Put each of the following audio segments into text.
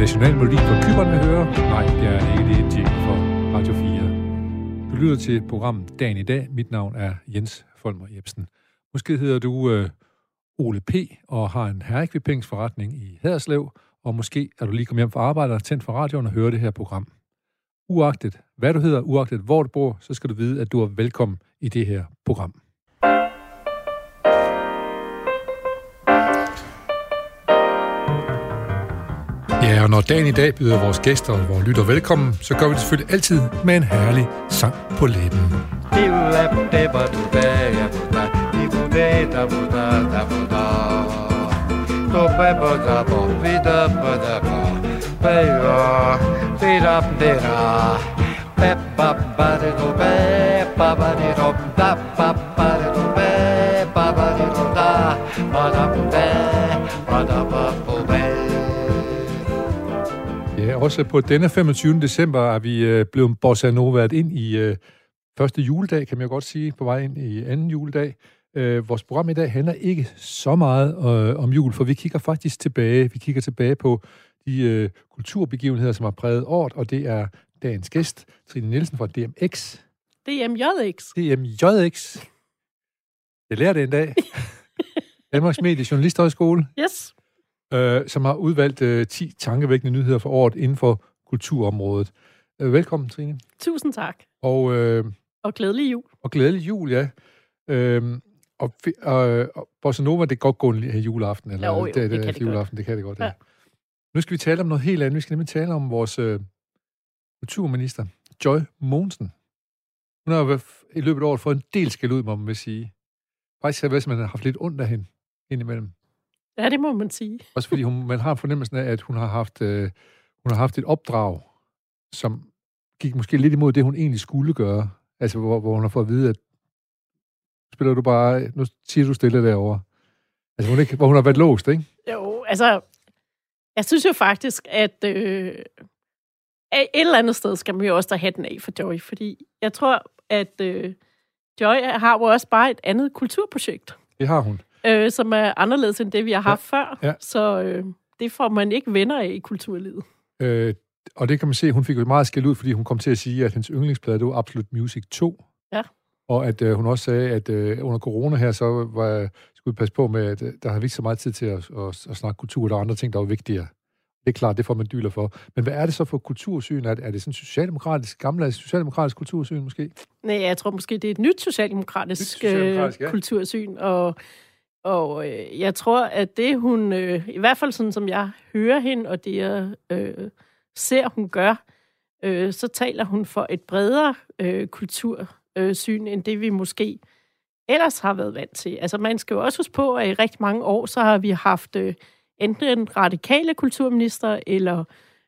nationalmelodi melodi for Kyberen, høre. Nej, det er ikke det, jingle for Radio 4. Du lytter til programmet Dagen i dag. Mit navn er Jens Folmer Jebsen. Måske hedder du øh, Ole P. og har en herrekvipingsforretning i Haderslev, og måske er du lige kommet hjem fra arbejde og tændt for radioen og hører det her program. Uagtet hvad du hedder, uagtet hvor du bor, så skal du vide, at du er velkommen i det her program. Og når dagen i dag byder vores gæster og vores lytter velkommen, så gør vi det selvfølgelig altid med en herlig sang på læben. Ja, også på denne 25. december er vi øh, blevet bossa nova ind i øh, første juledag, kan man jo godt sige, på vej ind i anden juledag. Øh, vores program i dag handler ikke så meget øh, om jul, for vi kigger faktisk tilbage. Vi kigger tilbage på de øh, kulturbegivenheder, som har præget året, og det er dagens gæst, Trine Nielsen fra DMX. DMJX. DMJX. Jeg lærte det en dag. Danmarks Medie Journalisthøjskole. Yes. Øh, som har udvalgt øh, 10 tankevækkende nyheder for året inden for kulturområdet. Øh, velkommen, Trine. Tusind tak. Og, øh, og glædelig jul. Og glædelig jul, ja. Øh, og, og, og Bossa Nova, det kan godt gå en juleaften. Eller, jo, jo, det, det, det kan det juleaften, godt. Det kan det godt, ja. ja. Nu skal vi tale om noget helt andet. Vi skal nemlig tale om vores øh, kulturminister, Joy Mogensen. Hun har i løbet af året fået en del skæld ud, må man vil sige. Faktisk har det man har haft lidt ondt af hende indimellem. Ja, det må man sige. Også fordi hun, man har fornemmelsen af, at hun har haft, øh, hun har haft et opdrag, som gik måske lidt imod det, hun egentlig skulle gøre. Altså, hvor, hvor hun har fået at vide, at spiller du bare, nu siger du stille derovre. Altså, hun ikke, hvor hun har været låst, ikke? Jo, altså, jeg synes jo faktisk, at øh, et eller andet sted skal man jo også have den af for Joy, fordi jeg tror, at øh, Joy har jo også bare et andet kulturprojekt. Det har hun øh, som er anderledes end det, vi har haft ja. før. Ja. Så øh, det får man ikke venner af i kulturlivet. Øh, og det kan man se, hun fik jo meget skæld ud, fordi hun kom til at sige, at hendes yndlingsplade, det var Absolut Music 2. Ja. Og at øh, hun også sagde, at øh, under corona her, så var, skulle vi passe på med, at øh, der har vi ikke så meget tid til at, at, at snakke kultur, der er andre ting, der er vigtigere. Det er klart, det får man dyler for. Men hvad er det så for kultursyn? Er det, er det sådan socialdemokratisk, gamle socialdemokratisk kultursyn måske? Nej, jeg tror måske, det er et nyt socialdemokratisk, nyt socialdemokratisk ja. kultursyn, og og øh, jeg tror, at det hun, øh, i hvert fald sådan som jeg hører hende, og det jeg øh, ser, hun gør, øh, så taler hun for et bredere øh, kultursyn, øh, end det vi måske ellers har været vant til. Altså man skal jo også huske på, at i rigtig mange år, så har vi haft øh, enten radikale kulturminister, eller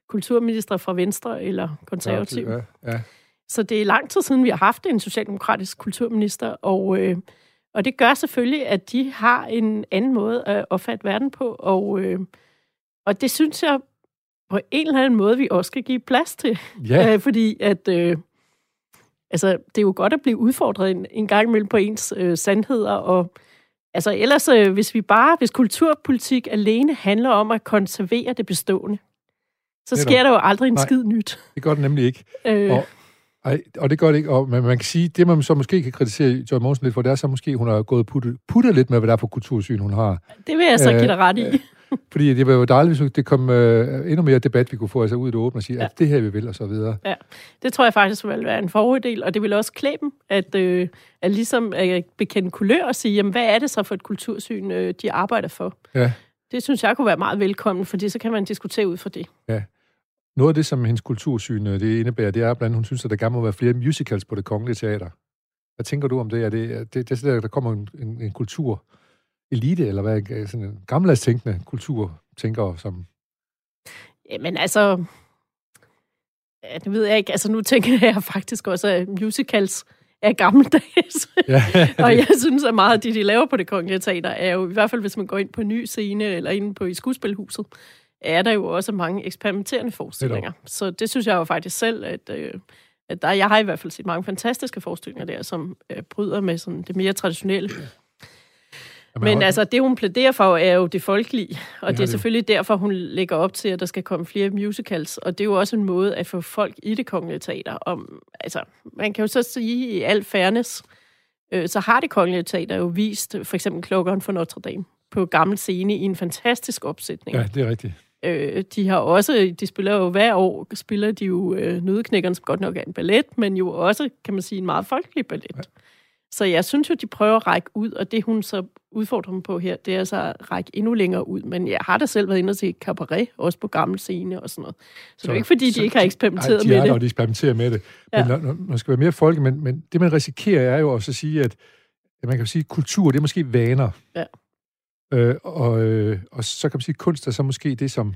kulturminister fra Venstre, eller konservativ. Ja, ja. Så det er lang tid siden, vi har haft en socialdemokratisk kulturminister, og... Øh, og det gør selvfølgelig, at de har en anden måde at opfatte verden på, og, øh, og det synes jeg på en eller anden måde, vi også skal give plads til. Ja. Øh, fordi at, øh, altså, det er jo godt at blive udfordret en, en gang imellem på ens øh, sandheder, og altså ellers, øh, hvis vi bare, hvis kulturpolitik alene handler om at konservere det bestående, så sker der jo aldrig en Nej, skid nyt. Det gør det nemlig ikke. Øh. Og ej, og det gør det ikke. Og, men man kan sige, det man så måske kan kritisere Joy Mogensen lidt for, det er så måske, hun har gået puttet, puttet lidt med, hvad der er for kultursyn, hun har. Det vil jeg så give dig ret i. Øh, fordi det var jo dejligt, hvis det kom øh, endnu mere debat, vi kunne få altså ud i det åbne og sige, ja. at det her vi vil, og så videre. Ja, det tror jeg faktisk vil være en fordel, og det vil også klæbe dem, at, øh, at ligesom at bekende kulør og sige, jamen, hvad er det så for et kultursyn, øh, de arbejder for? Ja. Det synes jeg kunne være meget velkommen, fordi så kan man diskutere ud for det. Ja. Noget af det, som hendes kultursyn det indebærer, det er blandt andet, hun synes, at der gerne må være flere musicals på det kongelige teater. Hvad tænker du om det? Er det, det, det er der, der kommer en, en, en kultur elite, eller hvad, sådan en gammeldags tænkende kultur tænker som... Jamen altså, ja, det ved jeg ikke. Altså nu tænker jeg faktisk også, at musicals er gammeldags. Ja, og jeg synes, at meget af det, de laver på det kongelige teater, er jo i hvert fald, hvis man går ind på en ny scene, eller ind på i skuespilhuset, er der jo også mange eksperimenterende forestillinger. Så det synes jeg jo faktisk selv, at, øh, at der, jeg har i hvert fald set mange fantastiske forestillinger der, som øh, bryder med sådan det mere traditionelle. Men altså, det hun plæderer for, er jo det folkelige, og det, det er selvfølgelig det. derfor, hun lægger op til, at der skal komme flere musicals, og det er jo også en måde at få folk i det kongelige teater. Om, altså, man kan jo så sige i al fairness, øh, så har det kongelige teater jo vist for eksempel Klokkeren for Notre Dame på gammel scene i en fantastisk opsætning. Ja, det er rigtigt. Øh, de har også, de spiller jo hver år, spiller de jo øh, Nødeknækkeren, som godt nok er en ballet, men jo også, kan man sige, en meget folkelig ballet. Ja. Så jeg synes jo, de prøver at række ud, og det hun så udfordrer dem på her, det er altså at række endnu længere ud. Men jeg har da selv været inde og se cabaret, også på gammel scene og sådan noget. Så, så det er ikke, fordi så, de ikke har eksperimenteret nej, de med det. Nej, de eksperimenterer med det. Ja. Men man skal være mere folk, men, men det man risikerer er jo også at sige, at man kan sige, at kultur, det er måske vaner. Ja. Øh, og, øh, og så kan man sige, at kunst er så måske det, som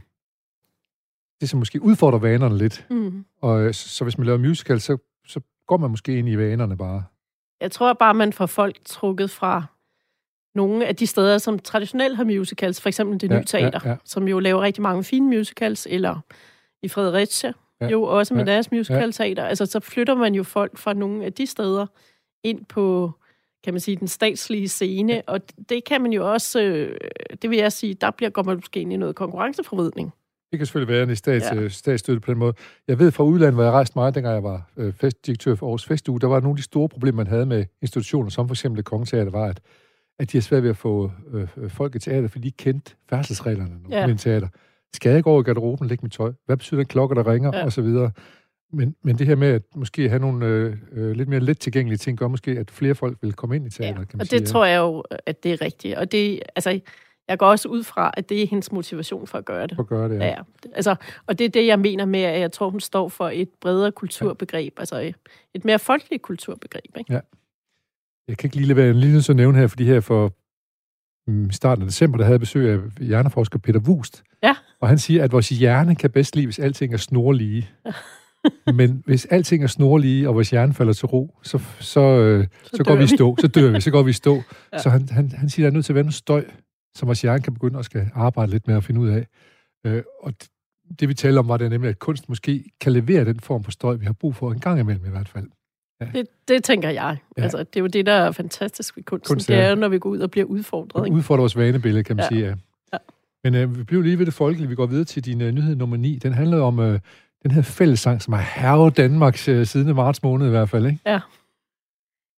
det, som måske udfordrer vanerne lidt. Mm. Og øh, så, så hvis man laver musical, så, så går man måske ind i vanerne bare. Jeg tror bare, man får folk trukket fra nogle af de steder, som traditionelt har musicals, for eksempel det ja, nye teater, ja, ja. som jo laver rigtig mange fine musicals, eller i Fredericia, ja, jo også med ja, deres musical-teater. Ja. Altså, så flytter man jo folk fra nogle af de steder ind på, kan man sige, den statslige scene, ja. og det kan man jo også, øh, det vil jeg sige, der bliver, går man måske ind i noget konkurrenceforvridning. Det kan selvfølgelig være en stats, ja. statsstøtte på den måde. Jeg ved fra udlandet, hvor jeg rejste meget, dengang jeg var øh, festdirektør for Aarhus Festuge, der var nogle af de store problemer, man havde med institutioner, som for eksempel Kongeteater, var, at, at de har svært ved at få øh, folk i teater, fordi de kendte færdselsreglerne ja. i teater. Skal jeg gå over i garderoben og lægge mit tøj? Hvad betyder den klokke, der ringer? Ja. Og så videre. Men, men det her med at måske have nogle øh, øh, lidt mere let tilgængelige ting, gør måske, at flere folk vil komme ind i teater, ja. kan man og sige. det tror jeg jo, at det er rigtigt. Og det, altså, jeg går også ud fra, at det er hendes motivation for at gøre det. For at gøre det, ja. ja. Altså, og det er det, jeg mener med, at jeg tror, hun står for et bredere kulturbegreb, ja. altså et mere folkeligt kulturbegreb. Ikke? Ja. Jeg kan ikke lige lade være lige så nævne her, fordi her for mm, starten af december, der havde jeg besøg af hjerneforsker Peter Wust. Ja. Og han siger, at vores hjerne kan bedst lide, hvis alting er snorlige. Ja. Men hvis alting er snorlige, og vores hjerne falder til ro, så, så, øh, så, så går vi i stå. Så dør vi, så går vi i stå. Ja. Så han, han, han siger, at der er nødt til at være noget støj som vores hjerne kan begynde at skal arbejde lidt med at finde ud af. Øh, og det, det vi taler om, var det nemlig, at kunst måske kan levere den form for støj, vi har brug for en gang imellem i hvert fald. Ja. Det, det tænker jeg. Ja. Altså, det er jo det, der er fantastisk ved kunsten. Kunst, ja. Det er når vi går ud og bliver udfordret. Ikke? Udfordrer vores vanebillede, kan man ja. sige, ja. Men øh, vi bliver lige ved det folkelige. Vi går videre til din øh, nyhed nummer 9. Den handler om øh, den her fællessang, som har hervet Danmarks øh, siden marts måned i hvert fald, ikke? Ja.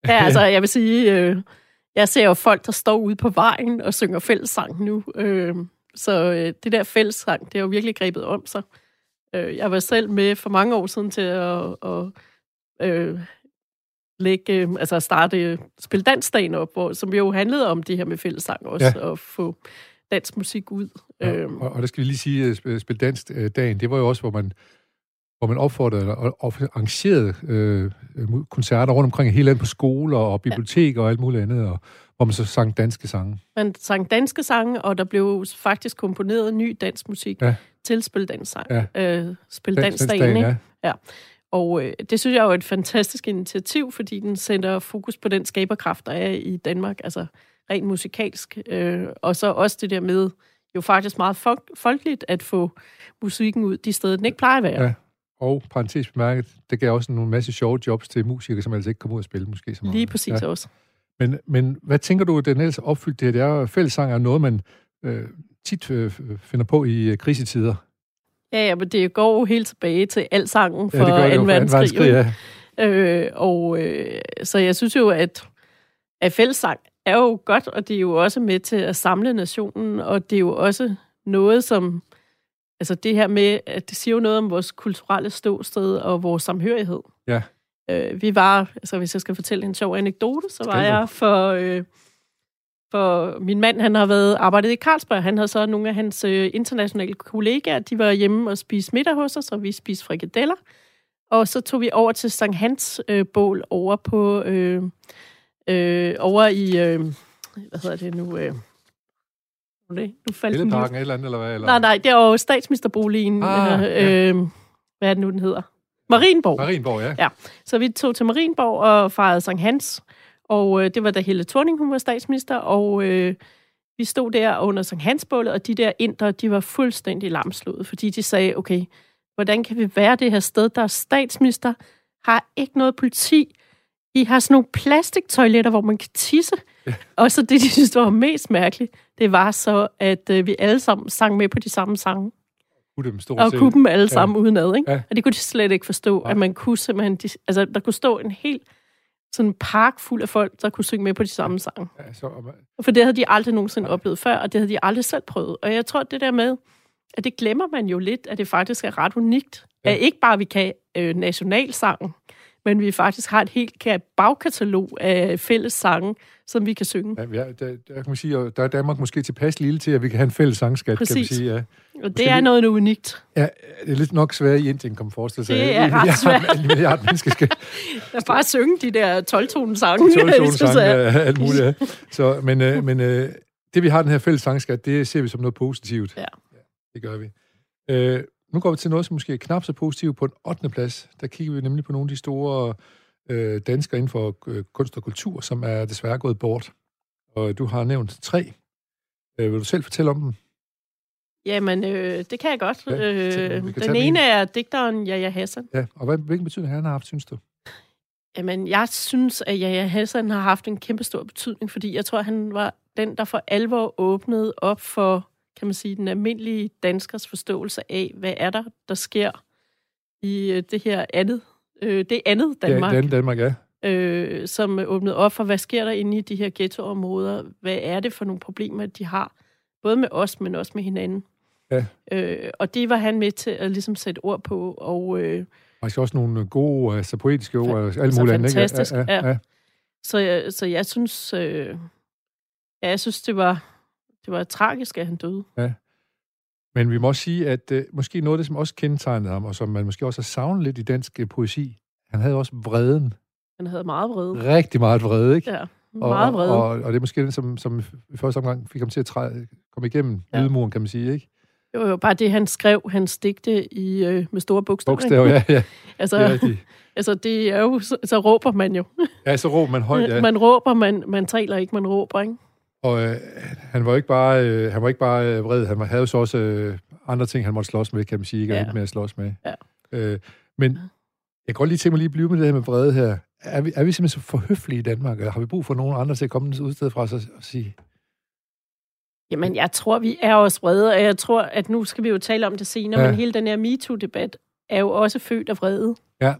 Ja, altså, jeg vil sige... Øh, jeg ser jo folk, der står ude på vejen og synger fællessang nu. Øh, så øh, det der fællessang, det har jo virkelig grebet om sig. Øh, jeg var selv med for mange år siden til at, at øh, lægge, øh, altså starte Spil Dansdagen op, hvor, som jo handlede om det her med fællessang også, ja. at få dansk musik ud. Ja, øhm. og, og der skal vi lige sige, at Spil Dansdagen, det var jo også, hvor man hvor man opfordrede og, arrangerede øh, koncerter rundt omkring hele landet på skoler og biblioteker ja. og alt muligt andet, og hvor man så sang danske sange. Man sang danske sange, og der blev faktisk komponeret ny dansk musik ja. til Spil Dans ja. øh, Spil Dans Dagen, ja. ja. Og øh, det synes jeg er jo et fantastisk initiativ, fordi den sætter fokus på den skaberkraft, der er i Danmark, altså rent musikalsk. Øh, og så også det der med, jo faktisk meget folk- folkeligt at få musikken ud de steder, den ikke plejer at være. Ja. Og parentes bemærket, det gav også nogle masse sjove jobs til musikere, som altså ikke kom ud og spille måske så meget. Lige præcis ja. også. Men, men hvad tænker du, den ellers opfyldt det? Det er fællesang er noget, man øh, tit øh, finder på i øh, krisetider. Ja, ja, men det går jo helt tilbage til al sangen for ja, 2. verdenskrig. Ja. Øh, og øh, så jeg synes jo, at, at fællesang er jo godt, og det er jo også med til at samle nationen, og det er jo også noget, som Altså det her med, at det siger jo noget om vores kulturelle ståsted og vores samhørighed. Ja. Øh, vi var, altså hvis jeg skal fortælle en sjov anekdote, så var jeg for, øh, for min mand, han har været arbejdet i Carlsberg. Han havde så nogle af hans øh, internationale kollegaer, de var hjemme og spiste middag hos os, og vi spiste frikadeller. Og så tog vi over til Sankt Hans øh, bål over på, øh, øh, over i, øh, hvad hedder det nu, øh, det. Nu faldt Elleparken eller andet, eller hvad? Eller? Nej, nej, det er jo statsministerboligen. Ah, øh, ja. øh, hvad er det nu, den hedder? Marienborg. Marienborg, ja. ja. Så vi tog til Marienborg og fejrede Sankt Hans. Og øh, det var da Helle Thorning, hun var statsminister, og øh, vi stod der under Sankt Hansbålet, og de der indre, de var fuldstændig lamslået, fordi de sagde, okay, hvordan kan vi være det her sted, der er statsminister, har ikke noget politi, I har sådan nogle plastiktoiletter, hvor man kan tisse, Ja. Og så det, de synes var mest mærkeligt, det var så, at øh, vi alle sammen sang med på de samme sange. Kunne dem stort og kunne dem alle sammen ja. udenad, ikke? Ja. Og det kunne de slet ikke forstå, ja. at man kunne simpelthen... De, altså, der kunne stå en helt sådan en park fuld af folk, der kunne synge med på de samme sange. Ja, så, man... For det havde de aldrig nogensinde ja. oplevet før, og det havde de aldrig selv prøvet. Og jeg tror, det der med, at det glemmer man jo lidt, at det faktisk er ret unikt. Ja. At ikke bare vi kan øh, nationalsangen, men vi faktisk har et helt bagkatalog af fælles sange, som vi kan synge. Ja, ja der, der, kan man sige, der er Danmark måske tilpas lille til, at vi kan have en fælles sangskat, Præcis. kan man sige. Ja. Og det er vi, noget unikt. Ja, det er lidt nok svært i Indien, kan man forestille sig. Det er ret svært. En milliard mennesker skal... Er bare synge de der 12-tone sange. 12-tone sange, alt muligt. Ja. Så, men øh, men øh, det, vi har den her fælles sangskat, det ser vi som noget positivt. Ja. ja det gør vi. Øh, nu går vi til noget, som måske er knap så positivt på en 8. plads. Der kigger vi nemlig på nogle af de store øh, danskere inden for øh, kunst og kultur, som er desværre gået bort. Og du har nævnt tre. Øh, vil du selv fortælle om dem? Jamen, øh, det kan jeg godt. Ja, øh, den ene er digteren Jaja Hassan. Ja, og hvad, hvilken betydning han har haft, synes du? Jamen, jeg synes, at Jaja Hassan har haft en kæmpe stor betydning, fordi jeg tror, han var den, der for alvor åbnede op for kan man sige, den almindelige danskers forståelse af, hvad er der, der sker i øh, det her andet, øh, det andet Danmark. Ja, det andet Danmark, ja. Øh, som åbnede op for, hvad sker der inde i de her ghettoområder? Hvad er det for nogle problemer, de har? Både med os, men også med hinanden. Ja. Øh, og det var han med til at ligesom sætte ord på. Og, øh, skal også nogle gode, altså poetiske ord, og alle mulige andre. Fantastisk, ja, ja, ja. Så, så jeg synes, øh, ja, jeg synes, det var, det var tragisk, at han døde. Ja. Men vi må også sige, at uh, måske noget af det, som også kendetegnede ham, og som man måske også har savnet lidt i dansk uh, poesi, han havde også vreden. Han havde meget vrede. Rigtig meget vrede, ikke? Ja, meget vrede. Og, og, og det er måske det, som, som i første omgang fik ham til at træde, komme igennem ja. lydmuren, kan man sige, ikke? Jo, jo, bare det, han skrev, han stigte i, øh, med store bogstaver. Bogstaver, ja, ja. altså, det er altså, det er jo, så, så råber man jo. ja, så råber man højt, ja. Man råber, man, man taler ikke, man råber, ikke? Og øh, han var ikke bare, øh, han var ikke bare øh, vred, han havde så også øh, andre ting, han måtte slås med, kan man sige, ikke ja. med at slås med. Ja. Øh, men jeg kan godt lige tænke mig lige at blive med det her med vrede her. Er vi, er vi simpelthen så for høflige i Danmark? Har vi brug for nogen andre til at komme ud sted fra os og, og sige... Jamen, jeg tror, vi er også vrede, og jeg tror, at nu skal vi jo tale om det senere, ja. men hele den her MeToo-debat er jo også født af vrede. Ja.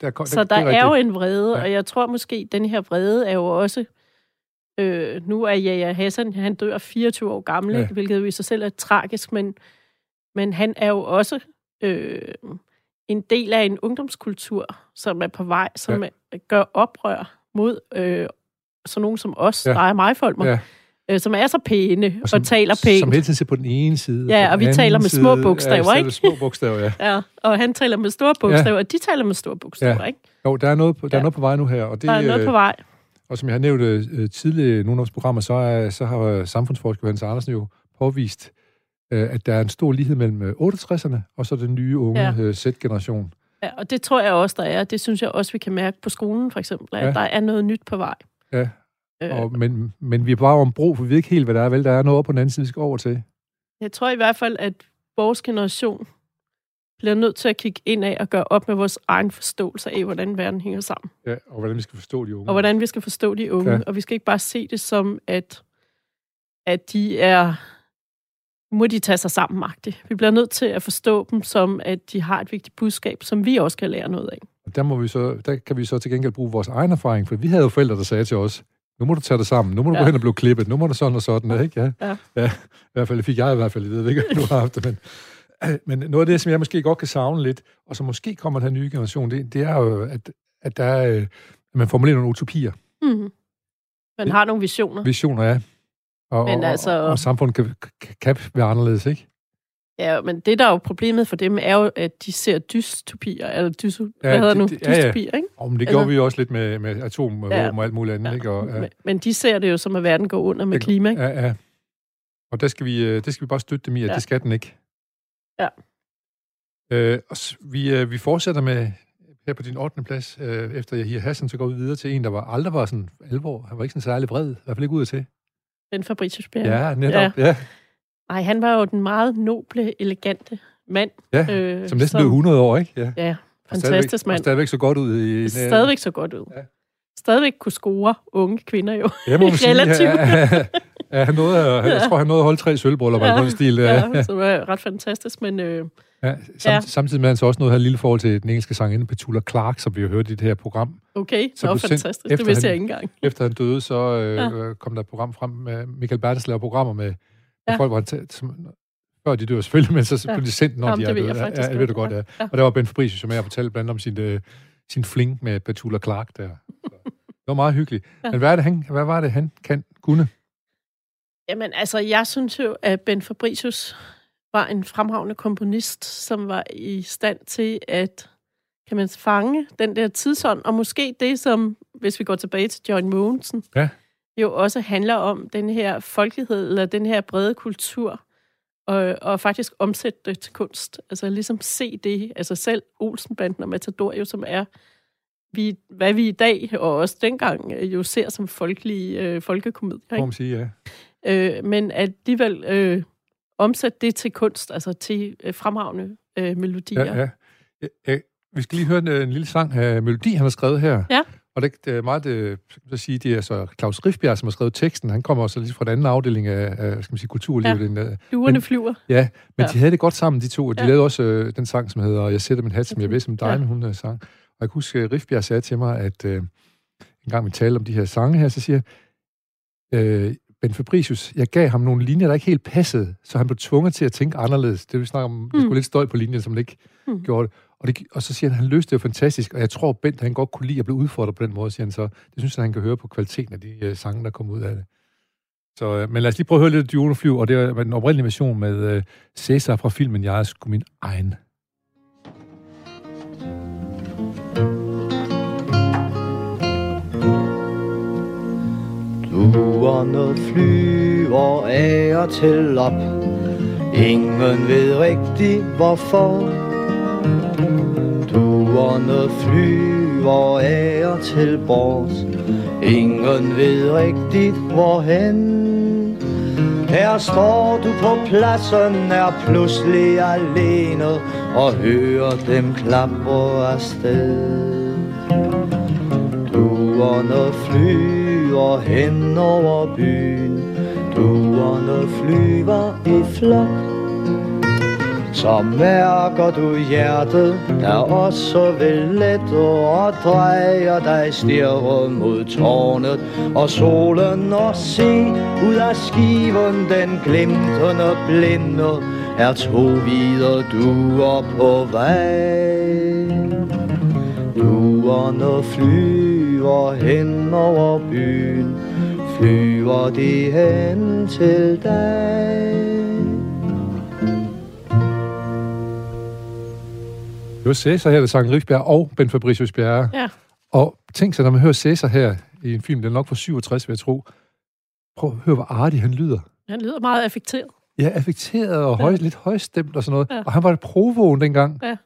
Der, der, så der er, er jo en vrede, ja. og jeg tror måske, at den her vrede er jo også Øh, nu er Jaja Hassan, han dør 24 år gammel, ja. hvilket jo i sig selv er tragisk, men, men han er jo også øh, en del af en ungdomskultur, som er på vej, som ja. gør oprør mod øh, sådan nogen som os, ja. der er mig folk, ja. øh, som er så pæne og, som, og taler pænt. Som hele tiden på den ene side. Ja, og vi taler med små bogstaver, ja, ikke? små bogstaver, ja. ja. Og han taler med store bogstaver, ja. og de taler med store bogstaver, ja. ikke? Jo, der er noget på, der ja. er noget på vej nu her. Og det, der er noget på vej. Og som jeg har nævnt øh, tidligere i nogle af vores programmer, så, er, så har samfundsforsker Hans Andersen jo påvist, øh, at der er en stor lighed mellem 68'erne øh, og så den nye unge ja. øh, Z-generation. Ja, og det tror jeg også, der er. Det synes jeg også, vi kan mærke på skolen, for eksempel, at ja. der er noget nyt på vej. Ja, øh. og, men, men vi er bare om brug, for vi ved ikke helt, hvad der er. Vel, der er noget på den anden side, vi skal over til. Jeg tror i hvert fald, at vores generation bliver nødt til at kigge ind af og gøre op med vores egen forståelse af, hvordan verden hænger sammen. Ja, og hvordan vi skal forstå de unge. Og hvordan vi skal forstå de unge. Ja. Og vi skal ikke bare se det som, at, at de er... Må de tage sig sammen, magtigt. Vi bliver nødt til at forstå dem som, at de har et vigtigt budskab, som vi også kan lære noget af. Og der, må vi så, der kan vi så til gengæld bruge vores egen erfaring, for vi havde jo forældre, der sagde til os, nu må du tage det sammen, nu må du ja. gå hen og blive klippet, nu må du sådan og sådan, ikke? Ja. ja. ja. I hvert fald fik jeg i hvert fald, det ved ikke, du har haft det, men Men noget af det, som jeg måske godt kan savne lidt, og som måske kommer den her nye generation, det, det er jo, at, at der er, at man formulerer nogle utopier. Mm-hmm. Man har nogle visioner. Visioner, ja. Og, men altså, og, og samfundet kan, kan, kan være anderledes, ikke? Ja, men det, der er jo problemet for dem, er jo, at de ser dystopier, eller dys, ja, hvad hedder det, nu? Dystopier, ja, ja. ikke? Oh, men det gjorde altså, vi jo også lidt med, med atomvåben ja, og alt muligt andet, ja, ikke? Og, ja. Men, men de ser det jo som, at verden går under med det, klima, ikke? Ja, ja. Og der skal vi, øh, det skal vi bare støtte dem i, at ja. det skal den ikke. Ja. Øh, og vi, øh, vi fortsætter med her på din 8. plads, øh, efter jeg hier Hassan, så går vi videre til en, der var aldrig var sådan alvor. Han var ikke sådan særlig bred, i hvert fald ikke ud til. Den Fabricius Bjerg. Ja, netop, ja. ja. Ej, han var jo den meget noble, elegante mand. Ja, øh, som næsten som, blev 100 år, ikke? Ja, ja fantastisk mand. Og stadigvæk så godt ud. I, stadigvæk så godt ud. Ja. stadigvæk kunne score unge kvinder jo. Jeg må Relativt. Sige, ja, ja, han nåede, jeg ja. tror, han nåede at holde tre sølvbrøller ja. noget stil. Ja, ja, så det var ret fantastisk, men... Øh, ja, sam, ja. Samtidig med, han så også noget her lille forhold til den engelske sangerinde Petula Clark, som vi har hørt i det her program. Okay, så var fantastisk. Det vidste han, jeg ikke engang. Efter han døde, så øh, ja. kom der et program frem med Michael Bertens laver programmer med, ja. folk, hvor han som, før de dør selvfølgelig, men så ja. de sendt, når Jamen, de er døde. Ja, det ved du godt, ja. ja. Og der var Ben Fabricius, som jeg fortalte blandt om sin, øh, sin fling med Petula Clark der. Så, det var meget hyggeligt. Ja. Men hvad, er det, han, hvad var det, han kan, kunne? Jamen, altså, jeg synes jo, at Ben Fabricius var en fremragende komponist, som var i stand til at kan man fange den der tidsånd, og måske det, som, hvis vi går tilbage til John Mogensen, ja. jo også handler om den her folkelighed, eller den her brede kultur, og, og faktisk omsætte det til kunst. Altså ligesom se det, altså selv Olsenbanden og Matador, jo, som er, vi, hvad vi i dag, og også dengang, jo ser som folkelige øh, folkekomedier. Ikke? man sige, ja. Øh, men alligevel øh, omsætte det til kunst, altså til øh, fremragende øh, melodier. Ja, ja. ja, ja. Vi skal lige høre en, en lille sang af melodi, han har skrevet her. Ja. Og det, det er meget, det, at sige, det er så Claus Rifbjerg, som har skrevet teksten. Han kommer også lige fra den anden afdeling af, af skal man sige, kulturlivet. Ja, Duerne flyver. Ja, men ja. de havde det godt sammen, de to. Og de ja. lavede også øh, den sang, som hedder Jeg sætter min hat, som jeg ved, som dig, ja. hun øh, sang. Og jeg kan huske, at Rifbjerg sagde til mig, at øh, en gang vi talte om de her sange her, så siger øh, Ben Fabricius, jeg gav ham nogle linjer, der ikke helt passede, så han blev tvunget til at tænke anderledes. Det vi snakke om, mm. det skulle lidt støj på linjen, som han ikke mm. gjorde det. Og, det. og så siger han, han løste det jo fantastisk, og jeg tror, Bent han godt kunne lide at blive udfordret på den måde, siger han så. Det synes han, han kan høre på kvaliteten af de uh, sange, der kommer ud af det. Så, uh, men lad os lige prøve at høre lidt Dune Flyv, og det er en oprindelig version med uh, Cæsar fra filmen Jeg er sgu min egen. Fluerne flyver af og til op. Ingen ved rigtig hvorfor. Duerne flyver af og til bort. Ingen ved rigtigt hvorhen. Her står du på pladsen, er pludselig alene Og hører dem klapper afsted. Duerne flyver hen over byen. Duerne flyver i flok. Så mærker du hjertet, der også vil lette og drejer dig stirret mod tårnet. Og solen og se ud af skiven den glimtende blinde. Er to hvide duer på vej. Duerne flyver hen over byen, flyver de hen til dig. Det var Cæsar her, der sang Rifbjerg og Ben Fabricius Bjerre. Ja. Og tænk sig, når man hører Cæsar her i en film, den er nok fra 67, vil jeg tro. Prøv at høre, hvor artig han lyder. Han lyder meget affekteret. Ja, affekteret og høj, ja. lidt højstemt og sådan noget. Ja. Og han var et provoen dengang. Ja.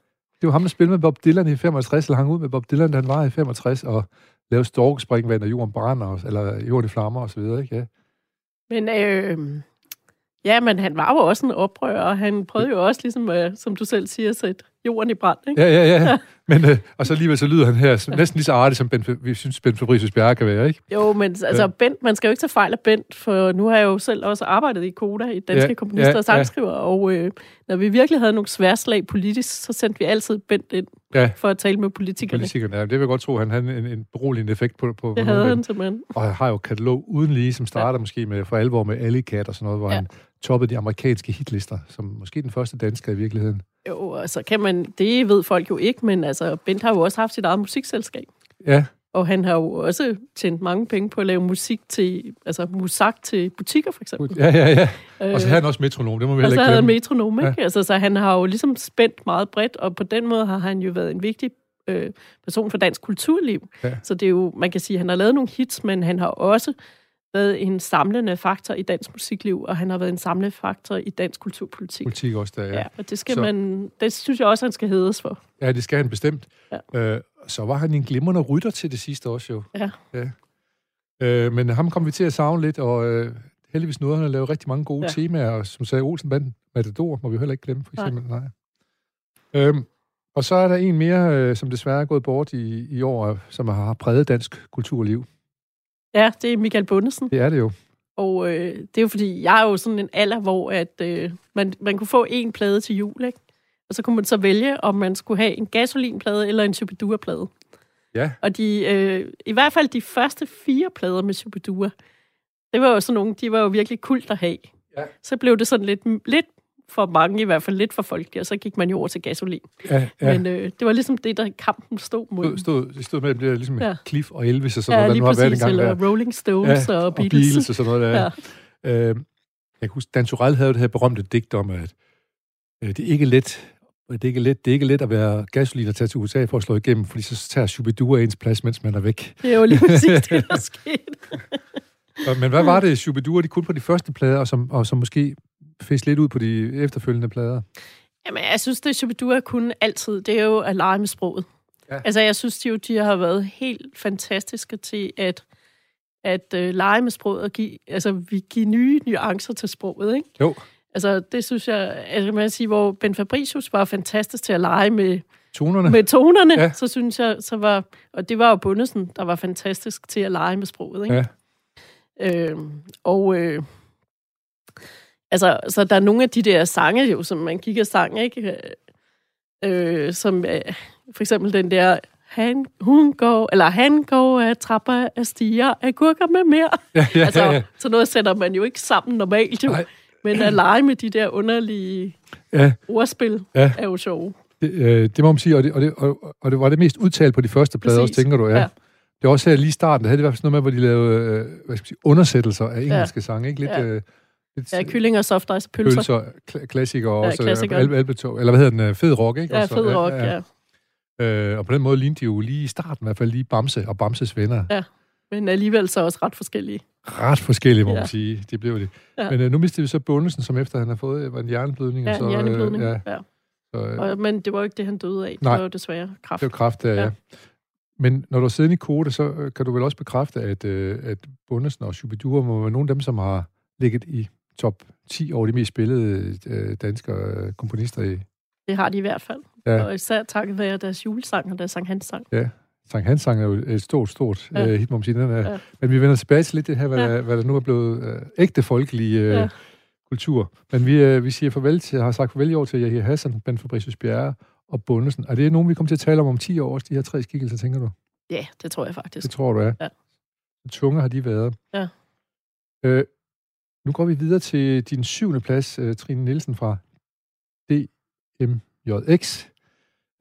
Det var ham, der spillede med Bob Dylan i 65, eller hang ud med Bob Dylan, da han var i 65, og lavede storkespringvand, og jorden brænder, eller jorden i flammer og så videre, ikke? Ja. Men øh, Ja, men han var jo også en oprører, og han prøvede jo også, ligesom, uh, som du selv siger, at sætte jorden i brand. Ikke? Ja, ja, ja. Men, uh, og så alligevel så lyder han her næsten lige så artig, som ben, vi synes, Ben Fabricius Bjerre kan være, ikke? Jo, men altså, ja. Bent, man skal jo ikke tage fejl af Bent, for nu har jeg jo selv også arbejdet i Koda, i Danske ja, Komponister ja, og Sangskriver, ja. og uh, når vi virkelig havde nogle sværslag politisk, så sendte vi altid Bent ind ja. for at tale med politikerne. Politikerne, ja, det vil jeg godt tro, han havde en, en beroligende effekt på, på Det havde han simpelthen. Og han har jo katalog uden lige, som starter ja. måske med for alvor med Alley og sådan noget, hvor ja. han toppede de amerikanske hitlister, som måske den første dansker i virkeligheden. Jo, altså kan man, det ved folk jo ikke, men altså Bent har jo også haft sit eget musikselskab. Ja. Og han har jo også tjent mange penge på at lave musik til, altså musak til butikker, for eksempel. Ja, ja, ja. Og så havde han også metronom, det må vi heller ikke glemme. Og så havde han metronom, ikke? Ja. Altså, så han har jo ligesom spændt meget bredt, og på den måde har han jo været en vigtig øh, person for dansk kulturliv. Ja. Så det er jo, man kan sige, at han har lavet nogle hits, men han har også været en samlende faktor i dansk musikliv, og han har været en samlende faktor i dansk kulturpolitik. Politik også, der, ja. ja og det, skal så, man, det synes jeg også, han skal hedes for. Ja, det skal han bestemt. Ja. Øh, så var han en glimrende rytter til det sidste også jo. Ja. ja. Øh, men ham kom vi til at savne lidt, og øh, heldigvis nåede han at lave rigtig mange gode ja. temaer, og som sagde Olsen Band, Matador, må vi heller ikke glemme, for eksempel. Nej. Nej. Øhm, Og så er der en mere, øh, som desværre er gået bort i, i år, som har præget dansk kulturliv. Ja, det er Michael Bundesen. Det er det jo. Og øh, det er jo fordi, jeg er jo sådan en alder, hvor at, øh, man, man kunne få en plade til jul, ikke? Og så kunne man så vælge, om man skulle have en gasolinplade eller en Shubidua-plade. Ja. Og de, øh, i hvert fald de første fire plader med Shubidua, det var jo sådan nogle, de var jo virkelig kult at have. Ja. Så blev det sådan lidt, lidt for mange, i hvert fald lidt for folk, og så gik man jo over til gasolin. Ja, ja. Men øh, det var ligesom det, der kampen stod mod. Stod, stod, stod mellem det der, ligesom Ja. Cliff og Elvis og sådan ja, noget, hvad nu har været præcis, engang eller der. Rolling Stones Ja, og Beatles. Og Beatles og sådan noget der. Ja. Øh, jeg kan huske, Dan Turell havde det her berømte digt om, at øh, det er ikke let det er ikke let, det er ikke let at være gasolin og tage til USA for at slå igennem, fordi så tager Shubidua ens plads, mens man er væk. Det er jo lige præcis det, der skete. Men hvad var det, Shubidua, de kun på de første plader, og som, og som måske fæs lidt ud på de efterfølgende plader? Jamen, jeg synes, det Shubidua kunne altid, det er jo at lege med sproget. Ja. Altså, jeg synes de jo, de har været helt fantastiske til at, at uh, lege med sproget og give, altså, vi give nye nuancer til sproget, ikke? Jo, Altså, det synes jeg, altså, man sige, hvor Ben Fabricius var fantastisk til at lege med, tonerne. med tonerne, ja. så synes jeg, så var, og det var jo Bundesen, der var fantastisk til at lege med sproget, ikke? Ja. Øh, og øh, altså, så der er nogle af de der sange, jo, som man kigger sang, ikke? Øh, som øh, for eksempel den der, han, hun går, eller han går af trapper af stiger af gurker med mere. Ja, ja, altså, ja, ja. så noget sætter man jo ikke sammen normalt, jo. Nej. Men at lege med de der underlige ja. ordspil Ja. er jo sjove. Det, øh, det må man sige, og det, og, det, og, og det var det mest udtalt på de første plader Præcis. også, tænker du, ja. ja. Det er også her lige i starten, der havde det i hvert fald sådan noget med, hvor de lavede øh, hvad skal man sige, undersættelser af engelske ja. sange, ikke? Lidt, Ja. øh, lidt Ja, kylling og soft ice pølser. pølser, kla- klassikere Ja, også, klassikere. Al- Albertog, eller hvad hedder den, øh, fed rock, ikke? Ja, Også, fed rock, ja. ja. Øh, og på den måde lignede de jo lige i starten i hvert fald lige Bamse og Bamses venner. Men alligevel så også ret forskellige. Ret forskellige, må ja. Ja. man sige. Det blev det. Ja. Ja. Men øh, nu mistede vi så Bundesen, som efter han har fået øh, var en hjerneblødning. Ja, og så, en hjerneblødning. Øh, Ja. ja, ja. så, øh, Og, men det var jo ikke det, han døde af. Det Nej. var jo desværre kraft. Det er jo kraft, ja. ja. Ja. Men når du har siddet i kode, så øh, kan du vel også bekræfte, at, øh, at Bundesen og Shubidua må være nogle af dem, som har ligget i top 10 over de mest spillede øh, danske øh, komponister i Det har de i hvert fald. Ja. Ja. Og især takket være deres julesang og deres Sankt Hans sang. Sankt Hans sang er jo et stort, stort ja. Ja. øh, hit, må man sige. Den er, ja. Ja. Men vi vender tilbage til lidt det her, hvad, ja. Ja. der, hvad der nu er blevet øh, ægte folkelig øh, ja. Ja. kultur. Men vi, øh, vi siger farvel til, har sagt farvel i år til Yahya Hassan, Ben Fabricius Bjerre og Bundesen. Er det nogen, vi kommer til at tale om om 10 år, de her tre skikkelser, tænker du? Ja, det tror jeg faktisk. Det tror du er. Ja. Tunge har de været. Ja. Øh, nu går vi videre til din syvende plads, øh, Trine Nielsen fra DMJX,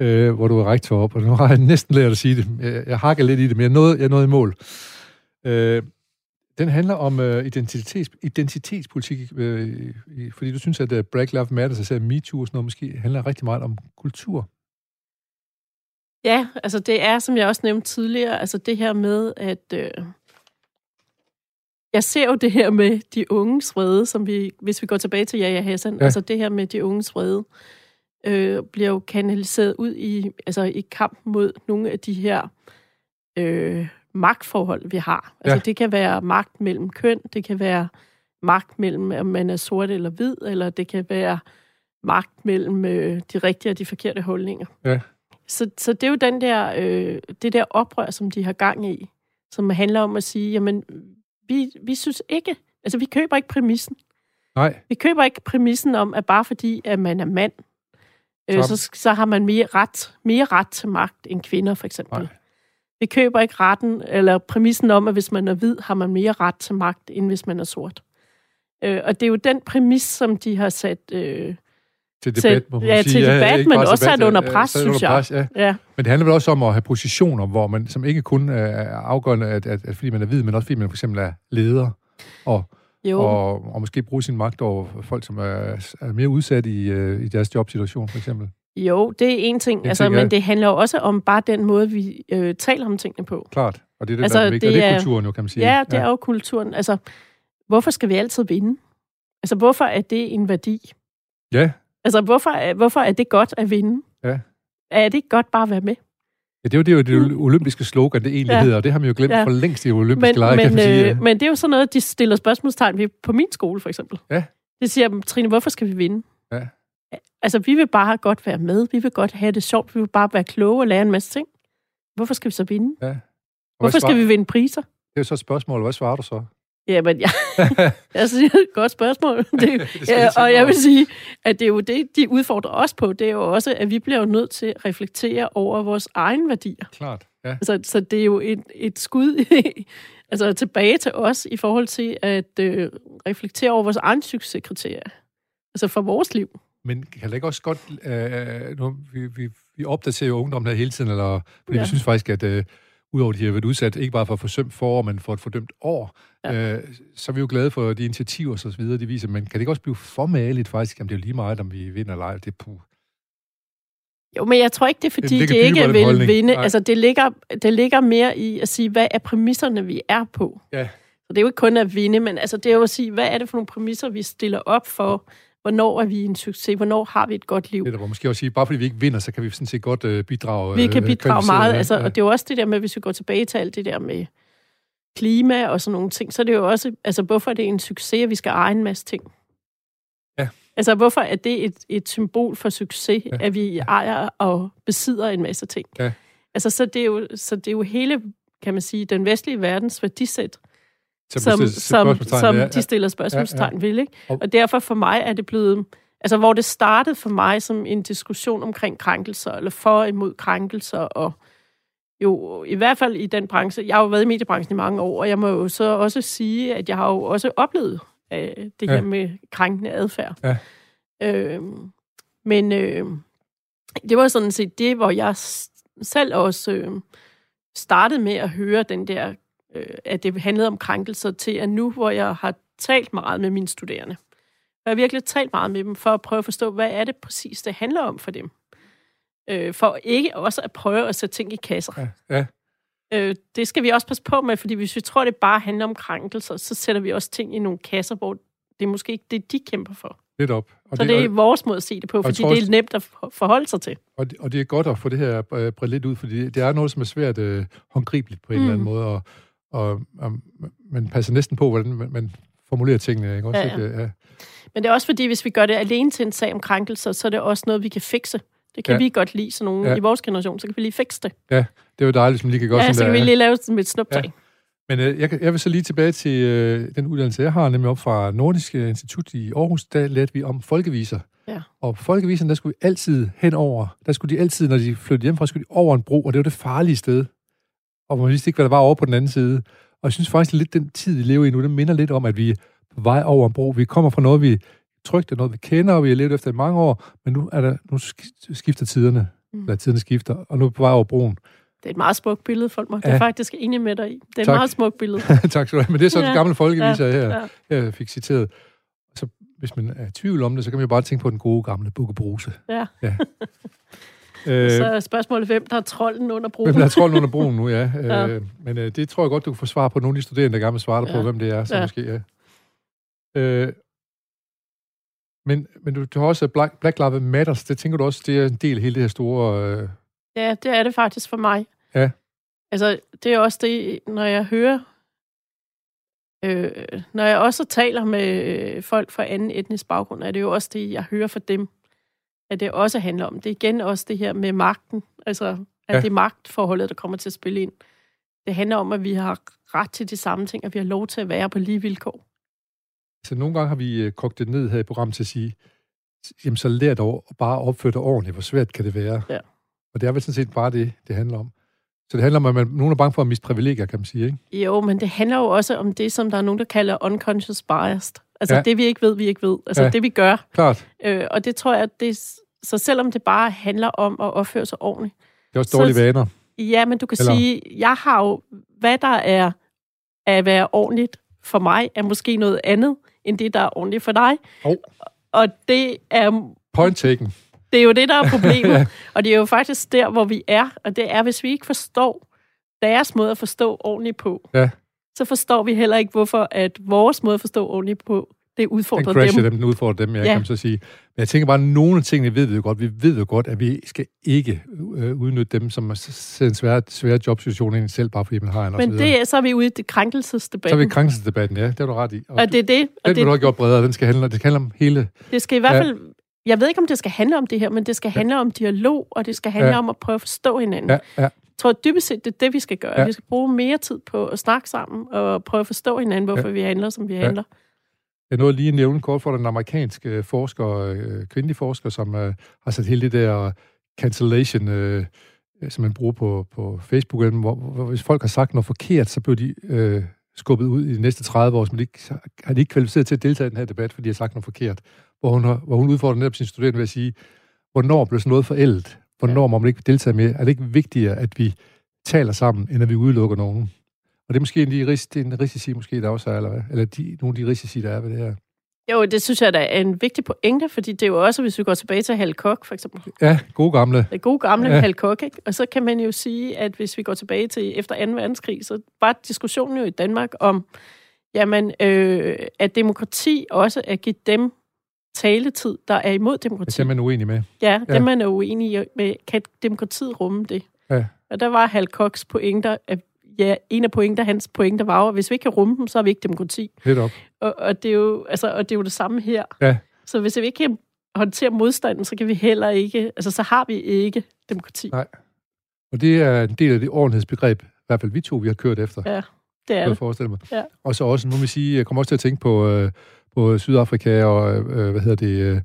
øh, hvor du er rektor op, og nu har jeg næsten lært at sige det. Jeg, jeg hakker lidt i det, men jeg nåede, jeg nåede i mål. Øh, den handler om øh, identitets, identitetspolitik, øh, fordi du synes, at uh, Black Lives Matter, så MeToo og sådan noget, måske handler rigtig meget om kultur. Ja, altså det er, som jeg også nævnte tidligere, altså det her med, at øh, jeg ser jo det her med de unges vrede, som vi, hvis vi går tilbage til Jaja Hassan, Ja. altså det her med de unges vrede, øh, bliver jo kanaliseret ud i, altså i kamp mod nogle af de her øh, magtforhold, vi har. Altså Ja. det kan være magt mellem køn, det kan være magt mellem, om man er sort eller hvid, eller det kan være magt mellem øh, de rigtige og de forkerte holdninger. Ja. Så, så det er jo den der, øh, det der oprør, som de har gang i, som handler om at sige, jamen, vi, vi synes ikke, altså vi køber ikke præmissen. Nej, Vi køber ikke præmissen om, at bare fordi, at man er mand, øh, Så- så, har man mere ret, mere ret til magt end kvinder, for eksempel. Nej. Vi køber ikke retten, eller præmissen om, at hvis man er hvid, har man mere ret til magt, end hvis man er sort. Øh, og det er jo den præmis, som de har sat... Øh, til debat, må man ja, sige. til debat, ikke men også sat under ja, pres, sat under synes jeg. pres, ja. ja, Men det handler vel også om at have positioner, hvor man, som ikke kun er afgørende, at, at, at fordi man er hvid, men også fordi man for eksempel er leder, og, jo, og, og måske bruge sin magt over folk, som er, er mere udsat i, øh, i deres jobsituation, for eksempel. jo, det er en ting, En altså, ting, ja. men det handler også om bare den måde, vi øh, taler om tingene på. Klart. Og det er det, Altså, der er vigtigt. Og det det er er- kulturen jo, kan man sige. Ja, det er jo kulturen. Altså, hvorfor skal vi altid vinde? Altså, hvorfor er det en værdi? Ja, Altså, hvorfor, hvorfor er det godt at vinde? Ja. Er det ikke godt bare at være med? ja det er jo det, er jo det olympiske slogan, det egentlig Ja. hedder, og det har man jo glemt Ja. for længst i olympiske Men, lege, kan men, man sige. øh, men det er jo sådan noget, de stiller spørgsmålstegn ved på min skole, for eksempel. Ja. Det siger, Trine, hvorfor skal vi vinde? Ja. Altså, vi vil bare godt være med. Vi vil godt have det sjovt. Vi vil bare være kloge og lære en masse ting. Hvorfor skal vi så vinde? Ja. Hvorfor skal vi vinde priser? Det er jo så et spørgsmål. Hvad svarer du så? Jamen, ja. jeg er et godt spørgsmål. Det, det ja, og jeg vil sige, at det er jo det, de udfordrer os på. Det er jo også, at vi bliver nødt til at reflektere over vores egen værdier. Klart, ja. Så, så det er jo et, et skud altså tilbage til os i forhold til at øh, reflektere over vores egen succeskriterier. Altså for vores liv. Men kan det ikke også godt... Øh, nu, vi, vi, vi opdaterer jo ungdommen her hele tiden, eller, fordi ja. vi synes faktisk, at... Øh, udover at de har været udsat, ikke bare for forsømt forår, men for et fordømt år, ja. øh, så er vi jo glade for de initiativer og så videre, de viser. Men kan det ikke også blive for maligt faktisk, om det er lige meget, om vi vinder eller ej? Det er jo, men jeg tror ikke, det er fordi, det, det ikke vil holdning. vinde. Nej. Altså, det ligger, det ligger mere i at sige, hvad er præmisserne, vi er på? Ja. Så det er jo ikke kun at vinde, men altså, det er jo at sige, hvad er det for nogle præmisser, vi stiller op for, hvornår er vi en succes, hvornår har vi et godt liv. Det er måske også sige, bare fordi vi ikke vinder, så kan vi sådan set godt øh, bidrage. Vi kan øh, bidrage meget, altså, ja. og det er jo også det der med, hvis vi går tilbage til alt det der med klima og sådan nogle ting, så er det jo også, altså hvorfor er det en succes, at vi skal eje en masse ting? Ja. Altså hvorfor er det et, et symbol for succes, ja. at vi ejer og besidder en masse ting? Ja. Altså så det, er jo, så det er jo hele, kan man sige, den vestlige verdens værdisæt, som, som, som ja, de stiller spørgsmålstegn ja, ja. ved. Ikke? Og derfor for mig er det blevet... Altså, hvor det startede for mig som en diskussion omkring krænkelser, eller for og imod krænkelser, og jo, i hvert fald i den branche, jeg har jo været i mediebranchen i mange år, og jeg må jo så også sige, at jeg har jo også oplevet øh, det ja. her med krænkende adfærd. Ja. Øh, men øh, det var sådan set det, hvor jeg selv også øh, startede med at høre den der øh, at det handlede om krænkelser, til at nu, hvor jeg har talt meget med mine studerende, og jeg har virkelig talt meget med dem, for at prøve at forstå, hvad er det præcis, det handler om for dem. Øh, for ikke også at prøve at sætte ting i kasser. Ja, ja. Øh, det skal vi også passe på med, fordi hvis vi tror, det bare handler om krænkelser, så sætter vi også ting i nogle kasser, hvor det er måske ikke det, de kæmper for. Lidt op. Og så det, det er vores måde at se det på, fordi det er nemt at forholde sig til. Og det, og det er godt at få det her bredt lidt ud, fordi det er noget, som er svært uh, håndgribeligt på en mm. eller anden mm. måde, og og, og man passer næsten på, hvordan man, man formulerer tingene. Ikke? Også, ja, ja. Ikke? ja. Men det er også fordi, hvis vi gør det alene til en sag om krænkelser, så er det også noget, vi kan fikse. Det kan ja. vi godt lide, så nogen ja. i vores generation, så kan vi lige fikse det. Ja, det er jo dejligt, som lige kan gøre ja, sådan så kan der, vi lige lave med et snuptag. Ja. Men øh, jeg, jeg vil så lige tilbage til øh, den uddannelse, jeg har, nemlig op fra Nordisk Institut i Aarhus, der lærte vi om folkeviser. Ja. Og folkeviserne, der skulle vi altid henover, der skulle de altid, når de flyttede hjem fra, skulle de over en bro, og det var det farlige sted. Og man vidste ikke, hvad der var over på den anden side. Og jeg synes faktisk lidt, den tid, vi lever i nu, den minder lidt om, at vi er på vej over en bro. Vi kommer fra noget, vi trygte, noget vi kender, og vi har levet efter i mange år, men nu, er der, nu skifter tiderne, mm. eller tiderne skifter, og nu er vi på vej over broen. Det er et meget smukt billede, folk må. Ja. Det er faktisk enig med dig i. Det er tak. et meget smukt billede. tak skal du have. Men det er så ja. det gamle folkeviser, ja. her, ja. jeg fik citeret. Så hvis man er i tvivl om det, så kan man jo bare tænke på den gode gamle Bukke Bruse. Ja. ja. Øh, så er spørgsmålet, hvem der er trolden under broen? Hvem der er trolden under broen nu, ja. ja. Øh, men øh, det tror jeg godt, du kan få svar på nogle af de studerende, der gerne vil svare ja. på, hvem det er. Så ja. måske, ja. Øh, men, men du, du har også Black, Black Lives Matters. Det tænker du også, det er en del af hele det her store... Øh... Ja, det er det faktisk for mig. Ja. Altså, det er også det, når jeg hører... Øh, når jeg også taler med øh, folk fra anden etnisk baggrund, er det jo også det, jeg hører fra dem at det også handler om. Det er igen også det her med magten. Altså, at ja. det er magtforholdet, der kommer til at spille ind. Det handler om, at vi har ret til de samme ting, at vi har lov til at være på lige vilkår. Så nogle gange har vi øh, kogt det ned her i programmet til at sige, jamen så lær dog bare at opføre dig ordentligt. Hvor svært kan det være? Ja. Og det er vel sådan set bare det, det handler om. Så det handler om, at man, nogen er bange for at miste privilegier, kan man sige, ikke? Jo, men det handler jo også om det, som der er nogen, der kalder unconscious biased. Altså ja. det, vi ikke ved, vi ikke ved. Altså ja. det, vi gør. Klart. Øh, og det tror jeg, at det, så selvom det bare handler om at opføre sig ordentligt. Det er også dårlige så, vaner. Ja, men du kan Eller? sige, jeg har jo, hvad der er at være ordentligt for mig, er måske noget andet, end det, der er ordentligt for dig. Oh. Og det er... Point taken. Det er jo det, der er problemet. ja. Og det er jo faktisk der, hvor vi er. Og det er, hvis vi ikke forstår deres måde at forstå ordentligt på, ja. Så forstår vi heller ikke, hvorfor at vores måde at forstå ordentligt på det udfordrer den dem. dem. Den udfordrer dem, jeg ja. kan så sige. Men jeg tænker bare, at nogle af tingene ved vi jo godt. Vi ved jo godt, at vi skal ikke øh, udnytte dem, som er en svær, svær jobsituation ind selv, bare fordi man har en Men det, så er vi ude i det krænkelsesdebatten. Så er vi i krænkelsesdebatten, ja. Det har du ret i. Og, og det er det. Og den det, du have gjort bredere. Den skal handle, det skal handle om hele... Det skal i hvert fald... Ja. jeg ved ikke, om det skal handle om det her, men det skal handle ja. om dialog, og det skal handle ja. om at prøve at forstå hinanden. Ja, ja. Jeg tror dybest set, det er det, vi skal gøre. Ja. Vi skal bruge mere tid på at snakke sammen, og prøve at forstå hinanden, hvorfor ja. vi handler, som vi ja. handler. Jeg nåede lige at nævne kort for den amerikanske forsker, øh, kvindelige forsker, som øh, har sat hele det der cancellation, øh, som man bruger på, på Facebook, hvor, hvor hvis folk har sagt noget forkert, så bliver de øh, skubbet ud i de næste 30 år, men de har de ikke kvalificeret til at deltage i den her debat, fordi de har sagt noget forkert. Hvor hun, har, hvor hun udfordrer netop sine studerende ved at sige, hvornår bliver sådan noget forældet? Hvornår må man ikke deltage med? Er det ikke vigtigere, at vi taler sammen, end at vi udelukker nogen? Og det er måske en, de det er en risici, måske der også er, eller hvad? Eller de, nogle af de risici, der er ved det her. Jo, det synes jeg da er en vigtig pointe, fordi det er jo også, hvis vi går tilbage til Hal Koch, for eksempel. Ja, gode gamle. Det gode gamle ja. Hal Koch, ikke? Og så kan man jo sige, at hvis vi går tilbage til efter 2. verdenskrig, så var diskussionen jo i Danmark om, jamen, øh, at demokrati også er givet dem taletid, der er imod demokrati. Det er man uenig med. Ja, det ja. man er uenig med. Kan demokratiet rumme det? Ja. Og der var Hal Kochs pointer, at ja, en af pointer, hans pointer var at hvis vi ikke kan rumme dem, så er vi ikke demokrati. Lidt op. Og, og, det er jo, altså, og det er jo det samme her. Ja. Så hvis vi ikke kan håndtere modstanden, så kan vi heller ikke, altså så har vi ikke demokrati. Nej. Og det er en del af det ordentlighedsbegreb, i hvert fald vi to, vi har kørt efter. Ja, det er det. forestille mig. Ja. Og så også, nu vil sige, jeg kommer også til at tænke på, øh, på Sydafrika og, øh, hvad hedder det, øh,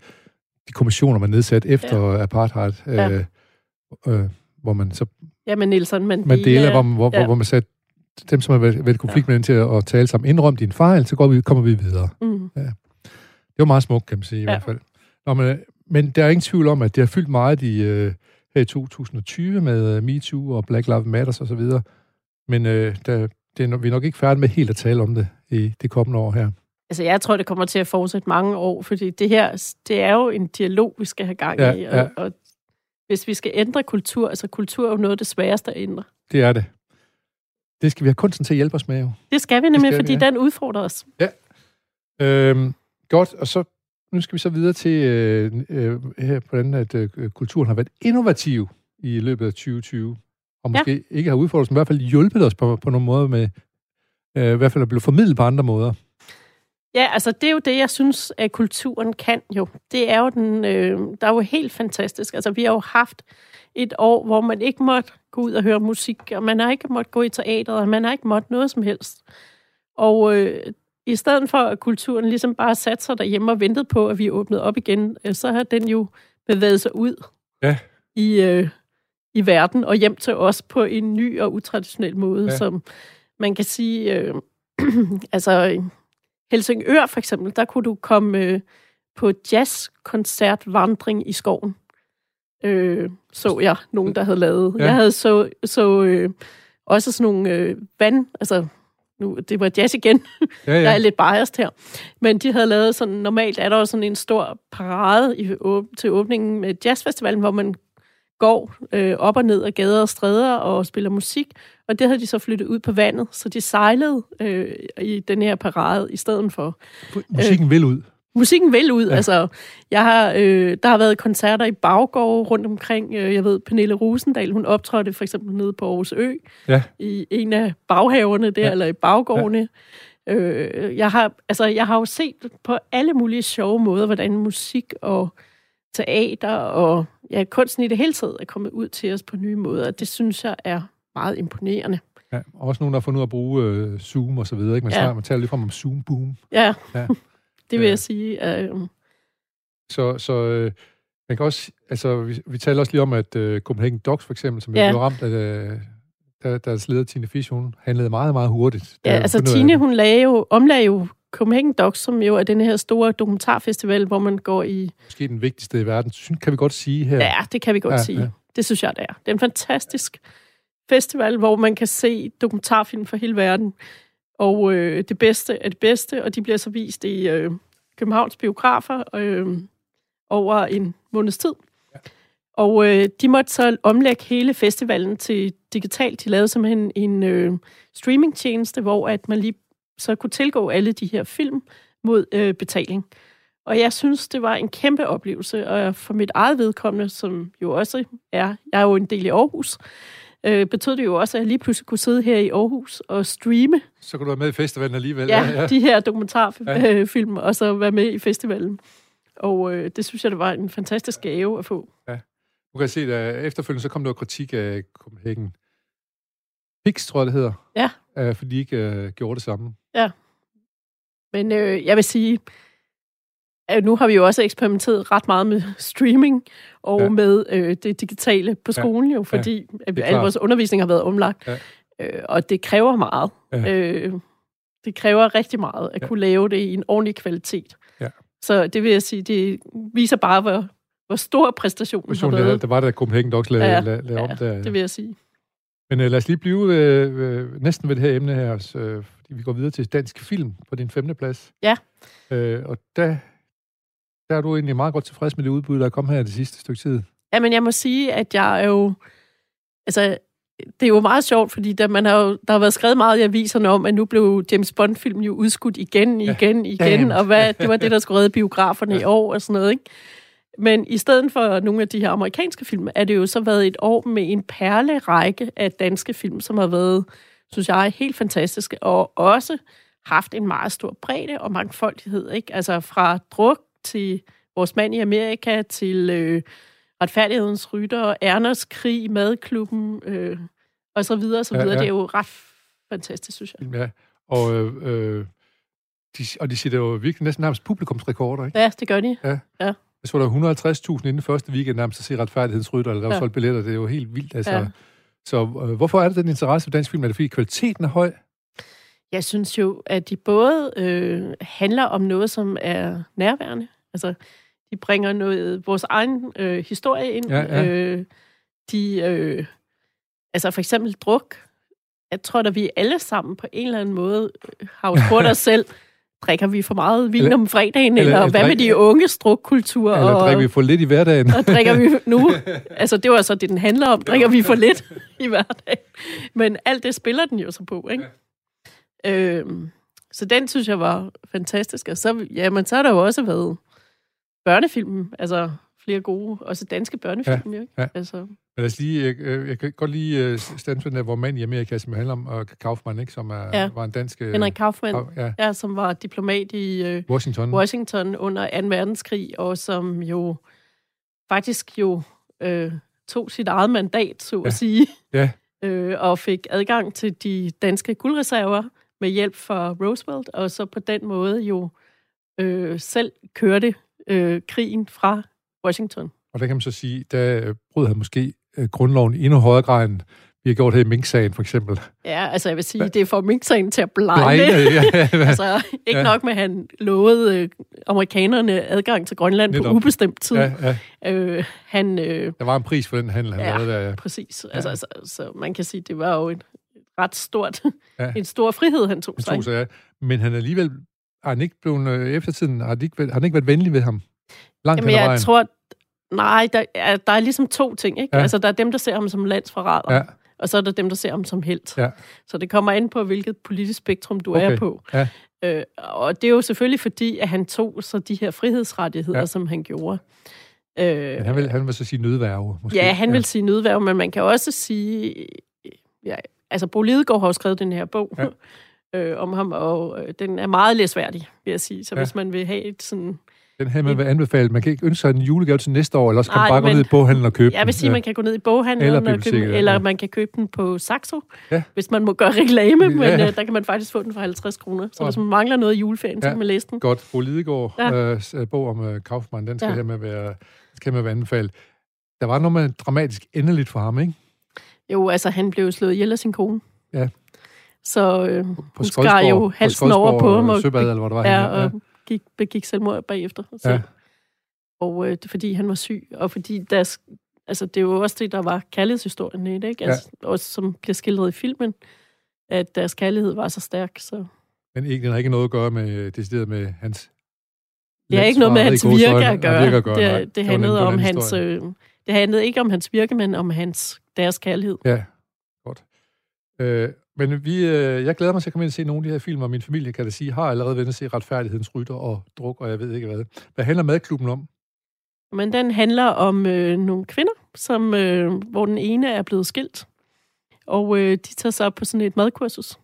de kommissioner, man nedsat efter ja. apartheid, ja. øh, øh, hvor man så Ja, men Nelson Mandela. Mandela, hvor, hvor, ja. hvor, hvor man satte dem, som har været, været konflikt ja. med den til at, at tale sammen, indrøm din fejl, så går vi, kommer vi videre. Mm. Ja. Det var meget smukt, kan man sige, i ja. hvert fald. Nå, men, men der er ingen tvivl om, at det har fyldt meget i, uh, her i 2020 med uh, MeToo og Black Lives Matter og så videre. Men uh, der, det er, vi er nok ikke færdige med helt at tale om det i det kommende år her. Altså, jeg tror, det kommer til at fortsætte mange år, fordi det her, det er jo en dialog, vi skal have gang ja, i, og, ja. og hvis vi skal ændre kultur, altså kultur er jo noget af det sværeste at ændre. Det er det. Det skal vi have kunsten til at hjælpe os med, jo. Det skal vi nemlig, skal fordi vi, ja. den udfordrer os. Ja. Øhm, godt, og så nu skal vi så videre til øh, øh, her, hvordan at, øh, kulturen har været innovativ i løbet af 2020. Og måske ja. ikke har udfordret os, men i hvert fald hjulpet os på, på nogle måder med, øh, i hvert fald at blive formidlet på andre måder. Ja, altså det er jo det, jeg synes, at kulturen kan jo. Det er jo den, øh, der er jo helt fantastisk. Altså vi har jo haft et år, hvor man ikke måtte gå ud og høre musik, og man har ikke måtte gå i teateret, og man har ikke måtte noget som helst. Og øh, i stedet for, at kulturen ligesom bare sat sig derhjemme og ventet på, at vi åbnede op igen, øh, så har den jo bevæget sig ud ja. i, øh, i verden og hjem til os på en ny og utraditionel måde, ja. som man kan sige, øh, altså Helsingør for eksempel, der kunne du komme øh, på jazzkoncertvandring i skoven. Øh, så jeg nogen, der havde lavet. Ja. Jeg havde så, så øh, også sådan nogle øh, vand, altså nu, det var jazz igen. Ja, ja. jeg er lidt biased her. Men de havde lavet sådan, normalt er der også sådan en stor parade i, til åbningen med jazzfestivalen, hvor man går øh, op og ned af gader og stræder og spiller musik. Og det havde de så flyttet ud på vandet, så de sejlede øh, i den her parade i stedet for. Musikken øh, vil ud? Musikken vil ud. Ja. Altså, jeg har, øh, der har været koncerter i baggård rundt omkring. Øh, jeg ved, Pernille Rosendal, hun optrådte for eksempel nede på Aarhus Ø, ja. i en af baghaverne der, ja. eller i baggårdene. Ja. Øh, jeg, har, altså, jeg har jo set på alle mulige sjove måder, hvordan musik og teater og ja, kunsten i det hele taget er kommet ud til os på nye måder. Det synes jeg er meget imponerende. Ja, også nogen, der har fundet ud af at bruge øh, Zoom og så videre. Ikke? Man, ja. taler, man taler lige om Zoom Boom. Ja, ja. det vil jeg sige. Øh, så så øh, man kan også, altså, vi, vi taler også lige om, at øh, Copenhagen Docs for eksempel, som ja. blev ramt af, øh, der, deres leder Tine Fisch, hun handlede meget, meget hurtigt. Ja, altså Tine, hun lagde jo, omlagde jo Copenhagen Docs, som jo er den her store dokumentarfestival, hvor man går i... Måske den vigtigste i verden, kan vi godt sige her. Ja, det kan vi godt ja, sige. Ja. Det synes jeg, det er. Det er en fantastisk festival, hvor man kan se dokumentarfilm fra hele verden. Og øh, det bedste er det bedste, og de bliver så vist i øh, Københavns biografer øh, over en måneds tid. Ja. Og øh, de måtte så omlægge hele festivalen til digitalt. De lavede simpelthen en øh, streamingtjeneste, hvor at man lige så kunne tilgå alle de her film mod øh, betaling. Og jeg synes, det var en kæmpe oplevelse, og for mit eget vedkommende, som jo også er, jeg er jo en del i Aarhus, øh, betød det jo også, at jeg lige pludselig kunne sidde her i Aarhus og streame. Så kunne du være med i festivalen alligevel. Ja, ja, de her dokumentarfilm, ja. og så være med i festivalen. Og øh, det synes jeg, det var en fantastisk gave at få. Ja. Du kan se, at efterfølgende så kom der kritik af Copenhagen Pix, tror jeg, det hedder. Ja. Øh, fordi de ikke øh, gjorde det samme. Ja. Men øh, jeg vil sige, at nu har vi jo også eksperimenteret ret meget med streaming og ja. med øh, det digitale på skolen, ja. jo, fordi ja. al vores undervisning har været omlagt. Ja. Øh, og det kræver meget. Ja. Øh, det kræver rigtig meget at ja. kunne lave det i en ordentlig kvalitet. Ja. Så det vil jeg sige, det viser bare, hvor, hvor stor præstationen har været. Det var der Copenhagen Dogs lavede, ja. lavede ja, om der. Ja. det vil jeg sige. Men uh, lad os lige blive øh, øh, næsten ved det her emne her, øh, fordi vi går videre til dansk film på din femte plads. Ja. Øh, og der, der er du egentlig meget godt tilfreds med det udbud, der er kommet her det sidste stykke tid. Ja, men jeg må sige, at jeg er jo... Altså, det er jo meget sjovt, fordi der, man har jo, der har været skrevet meget i aviserne om, at nu blev James Bond-film jo udskudt igen, igen, igen, ja, og hvad, det var det, der skulle redde biograferne ja. i år og sådan noget, ikke? Men i stedet for nogle af de her amerikanske film, er det jo så været et år med en perlerække af danske film, som har været, synes jeg, helt fantastiske, og også haft en meget stor bredde og mangfoldighed, ikke? Altså fra druk til vores mand i Amerika, til øh, retfærdighedens rytter, Erners krig, madklubben, øh, og så videre, og så videre. Ja, ja. Det er jo ret fantastisk, synes jeg. Ja, og, øh, øh de, og de siger, jo virkelig næsten nærmest publikumsrekorder, ikke? Ja, det gør de. Ja. ja. Jeg så der 150.000 inden første weekend nærmest at se retfærdighedens rytter, eller der var ja. solgt billetter. Det er jo helt vildt, altså. Ja. Så øh, hvorfor er det den interesse for dansk film? Er det fordi kvaliteten er høj? Jeg synes jo, at de både øh, handler om noget, som er nærværende. Altså, de bringer noget vores egen øh, historie ind. Ja, ja. Øh, de, øh, altså for eksempel druk. Jeg tror, at vi alle sammen på en eller anden måde øh, har jo spurgt os selv, drikker vi for meget vin eller, om fredagen, eller, eller hvad drik, med de unge strukkultur? Eller og, drikker vi for lidt i hverdagen? Og drikker vi nu? Altså, det var så det, den handler om. Drikker vi for lidt i hverdagen? Men alt det spiller den jo så på, ikke? Ja. Øhm, så den synes jeg var fantastisk. Og så, jamen, så har der jo også været børnefilm, altså flere gode, også danske børnefilm, ja, jo, ikke? Ja. Altså. Men lad os lige, jeg, jeg kan godt lige uh, stand for den der, hvor mand i Amerika, som handler om uh, Kaufmann, ikke? som er, ja. var en dansk... Uh, Henrik Kaufmann, ja. ja. som var diplomat i uh, Washington. Washington under 2. verdenskrig, og som jo faktisk jo uh, tog sit eget mandat, så ja. at sige, ja. uh, og fik adgang til de danske guldreserver med hjælp fra Roosevelt, og så på den måde jo uh, selv kørte uh, krigen fra Washington. Og der kan man så sige, der brød han måske øh, grundloven i endnu højere grad, end vi har gjort her i Mink-sagen, for eksempel. Ja, altså jeg vil sige, det for Mink-sagen til at blege. ja, ja, altså ikke ja. nok med, at han lovede øh, amerikanerne adgang til Grønland Netop. på ubestemt tid. Ja, ja. Øh, han, øh, der var en pris for den handel, han ja, lavede der. Ja, præcis. Altså, ja. Altså, så man kan sige, det var jo et ret stort, ja. en stor frihed, han tog sig. Han tog sig ja. Men han alligevel, har han ikke blevet, øh, eftertiden, har, ikke, har han ikke været venlig ved ham? Langt Jamen, jeg tror, nej, der er, der er ligesom to ting, ikke? Ja. Altså, der er dem, der ser ham som landsforræder, ja. og så er der dem, der ser ham som helt. Ja. Så det kommer ind på, hvilket politisk spektrum du okay. er på. Ja. Øh, og det er jo selvfølgelig fordi, at han tog så de her frihedsrettigheder, ja. som han gjorde. Øh, men han vil, han vil så sige nødværve, måske? Ja, han ja. vil sige nødværve, men man kan også sige... Ja, altså, Bo Lidegaard har jo skrevet den her bog ja. øh, om ham, og øh, den er meget læsværdig, vil jeg sige. Så ja. hvis man vil have et sådan den her man vil anbefale. Man kan ikke ønske sig en julegave til næste år, eller også kan man bare men, gå ned i boghandlen og købe den. Jeg vil sige, ja. man kan gå ned i boghandlen eller, og købe den, eller ja. man kan købe den på Saxo, ja. hvis man må gøre reklame, men ja. uh, der kan man faktisk få den for 50 kroner. Så og, hvis man mangler noget i juleferien, ja. så kan man læse den. Godt. Bo Lidegaard, ja. øh, bog om uh, Kaufmann, den skal ja. her med være, skal med være anbefalet. Der var noget med dramatisk endeligt for ham, ikke? Jo, altså han blev slået ihjel af sin kone. Ja. Så øh, hun skar jo halsen over på ham. Og, Søbad, eller hvad det var. Ja, og ja gik, begik selvmord bagefter. Så. Ja. Og øh, det fordi han var syg, og fordi der, altså, det er jo også det, der var kærlighedshistorien i det, ikke? Altså, ja. også, som bliver skildret i filmen, at deres kærlighed var så stærk. Så. Men ikke, den har ikke noget at gøre med, det med hans det har ikke noget med hans virke at gøre. Virke at gøre det, det, handlede om hans, øh, det handlede ikke om hans virke, men om hans, deres kærlighed. Ja, godt. Øh, men vi, øh, jeg glæder mig til at komme ind og se nogle af de her film, og min familie, kan det sige, har allerede vendt at se Retfærdighedens Rytter og Druk, og jeg ved ikke hvad. Hvad handler madklubben om? Men den handler om øh, nogle kvinder, som, øh, hvor den ene er blevet skilt, og øh, de tager sig op på sådan et madkursus.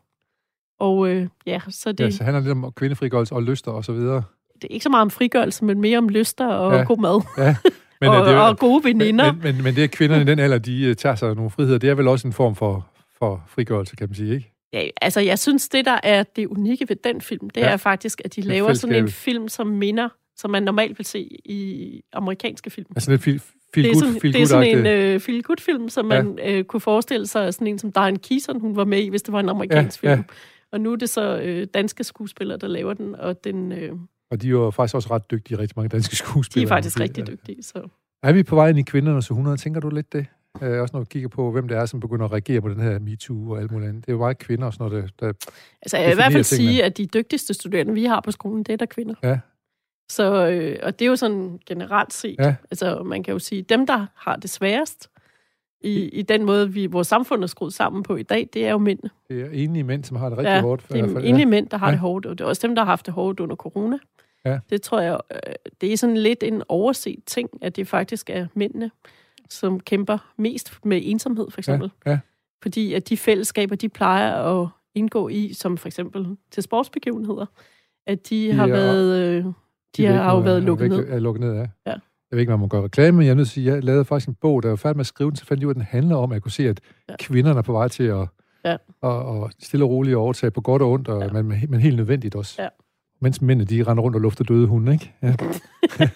Og øh, ja, så det... Ja, så handler det om kvindefrigørelse og lyster og så videre. det er ikke så meget om frigørelse, men mere om lyster og ja. god mad. Ja. Men, og, det, og gode veninder. Men, men, men det, at kvinderne i den alder, de uh, tager sig nogle friheder, det er vel også en form for, for frigørelse, kan man sige, ikke? Ja, altså jeg synes, det der er det unikke ved den film, det ja. er faktisk, at de laver sådan en film, som minder, som man normalt vil se i amerikanske film. Altså lidt feel, feel det er good, sådan, feel det er good sådan en uh, feel good film, som ja. man uh, kunne forestille sig, sådan en som Diane Keaton, hun var med i, hvis det var en amerikansk ja, film. Ja. Og nu er det så øh, danske skuespillere, der laver den, og den... Øh, og de er jo faktisk også ret dygtige, rigtig mange danske skuespillere. De er faktisk rigtig dygtige, så... Er vi på vej ind i kvindernes 100? Tænker du lidt det? Øh, også når vi kigger på, hvem det er, som begynder at reagere på den her MeToo og alt muligt andet. Det er jo meget kvinder og sådan noget, der, der Altså, jeg vil i hvert fald tingene. sige, at de dygtigste studerende, vi har på skolen, det er der kvinder. Ja. Så, øh, og det er jo sådan generelt set. Ja. Altså, man kan jo sige, dem, der har det sværest i, i den måde, vi, vores samfund er skruet sammen på i dag, det er jo mænd. Det er enlige mænd, som har det rigtig ja, hårdt. det er enlige ja. mænd, der har ja. det hårdt, og det er også dem, der har haft det hårdt under corona. Ja. Det tror jeg, øh, det er sådan lidt en overset ting, at det faktisk er mændene, som kæmper mest med ensomhed, for eksempel. Ja. Ja. Fordi at de fællesskaber, de plejer at indgå i, som for eksempel til sportsbegivenheder, at de, de har er, været... Øh, de, de har jo været lukket ned. Er lukket ned, ja. ja. Jeg ved ikke, hvad man gør reklame, men jeg er nødt til at sige, jeg lavede faktisk en bog, der var færdig med at skrive den, så fandt jeg ud at den handler om, at jeg kunne se, at ja. kvinderne er på vej til at ja. og, og stille og roligt overtage på godt og ondt, og, ja. men, men helt nødvendigt også. Ja. Mens mændene, de render rundt og lufter døde hunde, ikke? Ja.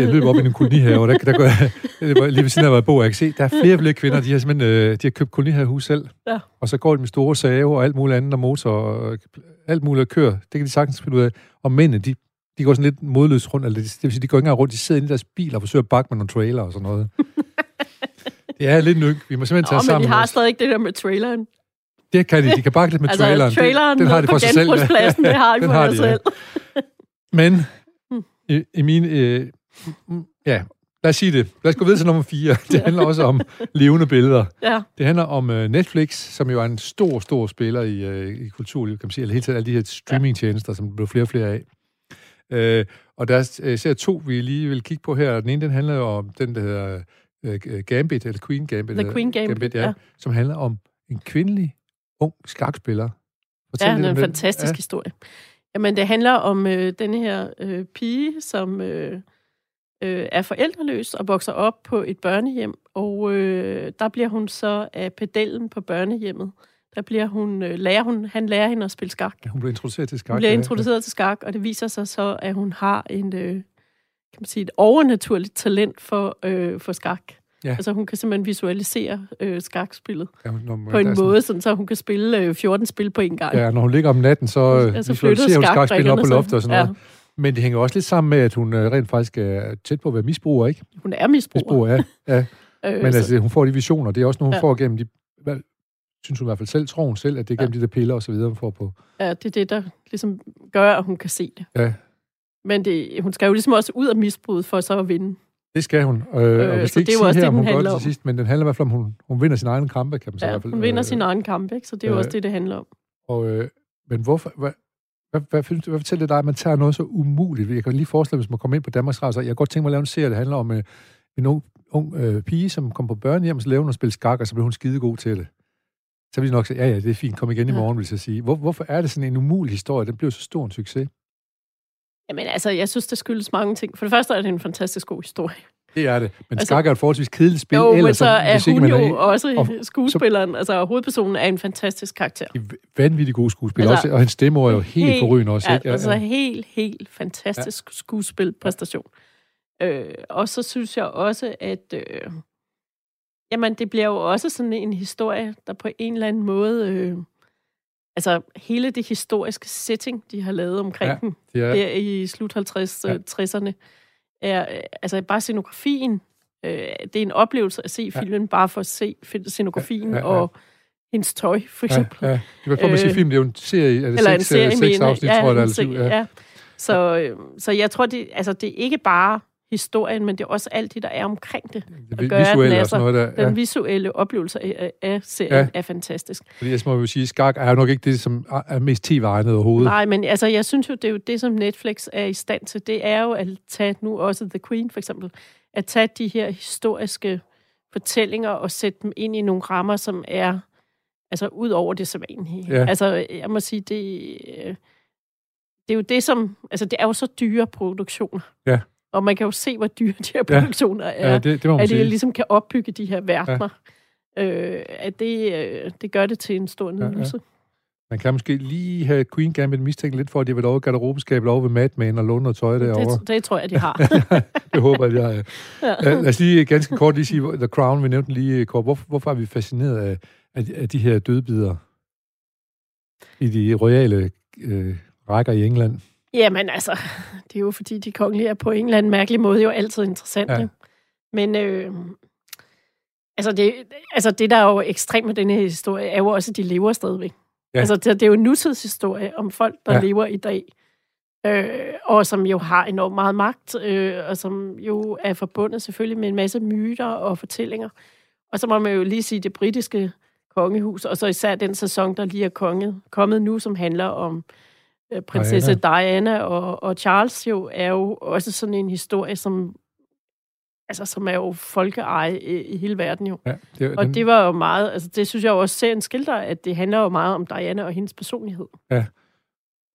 jeg løber op i en kolonihave, der, der går jeg, lige ved siden af, hvor jeg bor, jeg kan se, der er flere og flere kvinder, de har simpelthen øh, de har købt kolonihavehus selv, ja. og så går de med store save og alt muligt andet, og motor og alt muligt at køre. Det kan de sagtens finde ud af. Og mændene, de, de går sådan lidt modløst rundt, eller det vil sige, de går ikke engang rundt, de sidder inde i deres bil og forsøger at bakke med nogle trailer og sådan noget. det er lidt nyk. Vi må simpelthen tage Nå, sammen. men de har stadig ikke det der med traileren. Det kan de. De kan bakke lidt med altså, traileren. traileren det, den har de for sig selv. det har de sig selv. Men i, i mine... Øh, ja, lad os sige det. Lad os gå videre til nummer 4. Det handler også om levende billeder. Ja. Det handler om uh, Netflix, som jo er en stor, stor spiller i, uh, i kulturlivet, kan man sige, eller hele tiden alle de her streamingtjenester, som der bliver flere og flere af. Uh, og der er ser to, vi lige vil kigge på her. Den ene, den handler om den, der hedder uh, Gambit, eller Queen Gambit. The Queen Gambit, Gambit ja, ja. Som handler om en kvindelig ung skakspiller. Fortæl ja, det er en fantastisk ja. historie. Jamen, det handler om øh, denne her øh, pige, som øh, øh, er forældreløs og vokser op på et børnehjem, og øh, der bliver hun så af pedellen på børnehjemmet. Der bliver hun, øh, lærer hun, han lærer hende at spille skak. Ja, hun bliver introduceret til skak. Hun bliver ja, introduceret ja. til skak, og det viser sig så, at hun har en, øh, kan man sige, et overnaturligt talent for, øh, for skak. Ja. Altså hun kan simpelthen visualisere øh, skakspillet ja, når, på en måde, sådan, så hun kan spille øh, 14 spil på en gang. Ja, når hun ligger om natten, så øh, altså, visualiserer hun skakspillet op på loftet og sådan noget. Men det hænger også lidt sammen med, at hun øh, rent faktisk er tæt på at være misbruger, ikke? Hun er misbruger. Misbruger, ja. ja. øh, Men altså, hun får de visioner. Det er også noget, hun ja. får gennem de... Hvad, synes hun i hvert fald selv, tror hun selv, at det er gennem ja. de der piller og så videre, hun får på. Ja, det er det, der ligesom gør, at hun kan se det. Ja. Men det, hun skal jo ligesom også ud af misbruget for så at vinde. Det skal hun. Øh, øh, og vi skal ikke det er sige her, om hun gør det til sidst, men den handler i hvert fald om, hun, hun vinder sin egen kampe, kan man sige. Ja, i hvert fald. hun vinder øh, sin egen kampe, ikke? så det er jo øh, også det, det handler om. Og, øh, men hvorfor... Hvad, hvad, hvad, hvad, hvad fortæller det dig, at man tager noget så umuligt? Jeg kan lige forestille mig, hvis man kommer ind på Danmarks Radio, jeg kan godt tænke mig at lave en serie, der handler om øh, en ung, ung øh, pige, som kom på børnehjem, så lavede hun at spille skak, og så blev hun skide god til det. Så vil de nok sige, ja, ja, det er fint, kom igen i morgen, ja. vil jeg sige. Hvor, hvorfor er det sådan en umulig historie? Den blev så stor en succes. Jamen altså, jeg synes, det skyldes mange ting. For det første er det en fantastisk god historie. Det er det. Men altså, skak er et forholdsvis kedeligt spil. Jo, men så er hun jo er, også og, skuespilleren. Så, altså, hovedpersonen er en fantastisk karakter. Vanvittig god skuespiller altså, også, og hans stemme er jo helt, helt forrygende også. Ikke? Ja, altså helt, helt fantastisk ja. skuespilpræstation. Øh, og så synes jeg også, at øh, jamen, det bliver jo også sådan en historie, der på en eller anden måde... Øh, altså hele det historiske setting, de har lavet omkring ja, er... der i slut 50'erne, ja. Er altså bare scenografien. Øh, det er en oplevelse at se filmen, ja. bare for at se scenografien ja, ja, ja. og hendes tøj, for eksempel. Ja, ja. Jeg vil at sige film, det er jo en serie, er det eller seks, en serie, seks afsnit, ja, tror jeg, eller ja. ja. Så, øh, så jeg tror, det, altså, det er ikke bare historien, men det er også alt det, der er omkring det. Det gør, visuelle og sådan noget der. Ja. Den visuelle oplevelse af, af serien ja. er fantastisk. Fordi jeg må jo sige, skak er jo nok ikke det, som er mest tv-egnet overhovedet. Nej, men altså, jeg synes jo, det er jo det, som Netflix er i stand til. Det er jo at tage nu også The Queen, for eksempel. At tage de her historiske fortællinger og sætte dem ind i nogle rammer, som er altså ud over det sædvanlige. Ja. Altså, jeg må sige, det det er jo det, som... Altså, det er jo så dyre produktioner. Ja. Og man kan jo se, hvor dyre de her produktioner ja. er. Ja, det, det må man at sige. det ligesom kan opbygge de her verdener. Ja. Øh, at det, øh, det gør det til en stor nydelse. Ja, ja. Man kan måske lige have Queen Gambit mistænkt lidt for, at de vil lov garderobeskabet over ved Mad Men og låne noget tøj derovre. Det, det tror jeg, de har. det håber jeg, de har. Ja. Lad os lige ganske kort lige sige, The Crown, vi nævnte lige kort. Hvor, hvorfor er vi fascineret af, af, af de her dødbider i de royale øh, rækker i England? Jamen altså, det er jo fordi, de kongelige er på en eller anden mærkelig måde jo altid interessante. Ja. Men øh, altså, det, altså det, der er jo ekstremt med denne her historie, er jo også, at de lever stadigvæk. Ja. Altså, det, det er jo en nutidshistorie om folk, der ja. lever i dag, øh, og som jo har enormt meget magt, øh, og som jo er forbundet selvfølgelig med en masse myter og fortællinger. Og så må man jo lige sige det britiske kongehus, og så især den sæson, der lige er konget, kommet nu, som handler om øh, prinsesse Diana, Diana og, og Charles, jo er jo også sådan en historie, som altså, som er jo folkeeje i, i hele verden jo. Ja, det, og den... det var jo meget, altså det synes jeg jo også serien skilter, at det handler jo meget om Diana og hendes personlighed. Ja.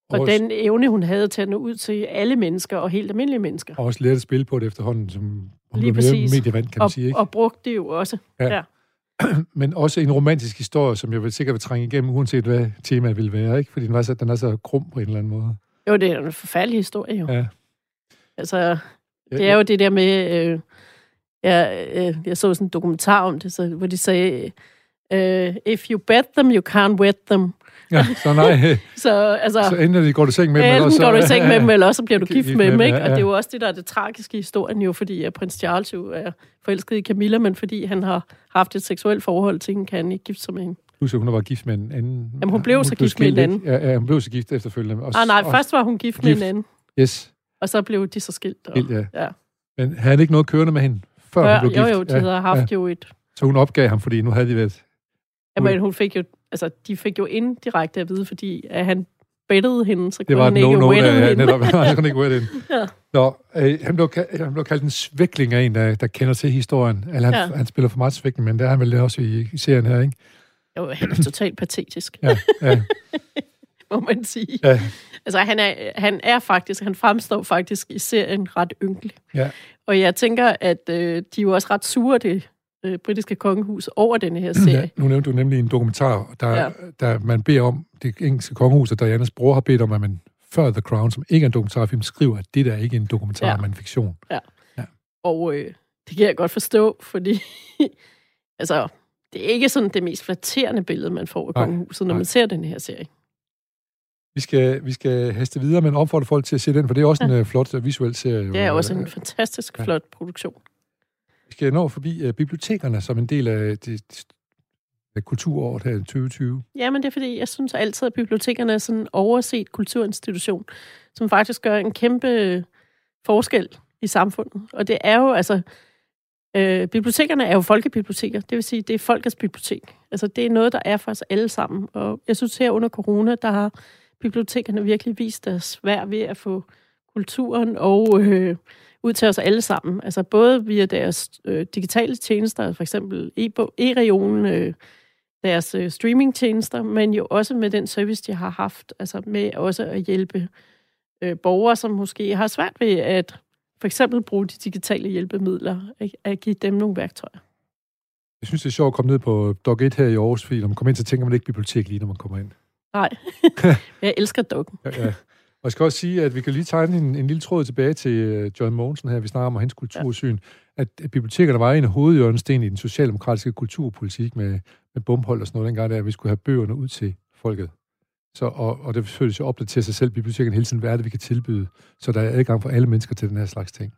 Og, og den evne, hun havde til at nå ud til alle mennesker og helt almindelige mennesker. Og også lært at spille på det efterhånden, som hun Lige præcis. medievand, kan man og, sige. Ikke? Og brugte det jo også. Ja. ja. Men også en romantisk historie, som jeg vil sikkert vil trænge igennem, uanset hvad temaet vil være, ikke? Fordi den, var så, den er så krum på en eller anden måde. Jo, det er en forfærdelig historie jo. Ja. Altså, det er jo det der med... Øh, jeg, øh, jeg så sådan en dokumentar om det, så, hvor de sagde, uh, if you bet them, you can't wet them. Ja, så nej. så, altså, så enten de går du i seng med dem, eller så... går du i seng med dem, eller også bliver du gift, gift med dem, ikke? Ja, ja. Og det er jo også det, der er det tragiske i historien, jo, fordi at prins Charles jo er forelsket i Camilla, men fordi han har haft et seksuelt forhold til hende, kan han ikke gifte sig med hende. Plus, hun var gift med en anden. Jamen, hun blev hun så blev gift med en anden. Ja, ja, hun blev så gift efterfølgende. Også, ah, nej, også, først var hun gift, gift med en anden. Yes. Og så blev de så skilt. Og, skilt ja. ja. Men havde han ikke noget kørende med hende? før Før, hun blev jo, gift. Jo, de ja, havde haft ja. jo et... Så hun opgav ham, fordi nu havde de været... Jamen, hun fik jo... Altså, de fik jo indirekte at vide, fordi at han bettede hende, så det var han ikke no, wette ja, hende. Netop, han kunne ikke wette hende. ja. Nå, øh, han, blev, han blev kaldt en svækling af en, der, der kender til historien. Eller han, ja. han spiller for meget svækling, men det er han vel også i, i serien her, ikke? Jo, han er totalt patetisk. ja, ja. Må man sige. Ja. Altså, han er, han er faktisk, han fremstår faktisk i serien ret ynkelig. Ja. Og jeg tænker, at øh, de er jo også ret sure, det øh, britiske kongehus, over denne her serie. Ja, nu nævnte du nemlig en dokumentar, der, ja. der man beder om, det engelske kongehus, og Dianas bror har bedt om, at man før The Crown, som ikke er en dokumentarfilm, skriver, at det der ikke er en dokumentar, ja. men en fiktion. Ja. ja. Og øh, det kan jeg godt forstå, fordi altså, det er ikke sådan det mest flatterende billede, man får af kongehuset, når nej. man ser den her serie. Vi skal, vi skal haste videre, men opfordre folk til at se den, for det er også ja. en uh, flot uh, visuel serie. Det er også en fantastisk ja. flot produktion. Vi skal nå forbi uh, bibliotekerne som en del af det, af kulturåret her i 2020. Ja, men det er fordi, jeg synes altid, at bibliotekerne er sådan en overset kulturinstitution, som faktisk gør en kæmpe øh, forskel i samfundet. Og det er jo, altså, øh, bibliotekerne er jo folkebiblioteker. Det vil sige, det er folkets bibliotek. Altså, det er noget, der er for os alle sammen. Og jeg synes her under corona, der har bibliotekerne virkelig vist deres værd ved at få kulturen og øh, ud til os alle sammen. Altså både via deres øh, digitale tjenester, for eksempel e-regionen, øh, deres øh, streamingtjenester, men jo også med den service, de har haft, altså med også at hjælpe øh, borgere, som måske har svært ved at for eksempel bruge de digitale hjælpemidler, at, at give dem nogle værktøjer. Jeg synes, det er sjovt at komme ned på Dog 1 her i Aarhus, fordi når man kommer ind, så tænker man ikke bibliotek lige, når man kommer ind. Nej, jeg elsker doggen. ja, ja. Og jeg skal også sige, at vi kan lige tegne en, en lille tråd tilbage til uh, John Mogensen her, vi snakker om hans kultursyn, ja. at, at bibliotekerne var en af hovedhjørnesten i den socialdemokratiske kulturpolitik med, med bumhold og sådan noget dengang, der, at vi skulle have bøgerne ud til folket. Så, og, og det føles jo opdatere sig selv, bibliotekerne hele tiden, hvad er det, vi kan tilbyde, så der er adgang for alle mennesker til den her slags ting.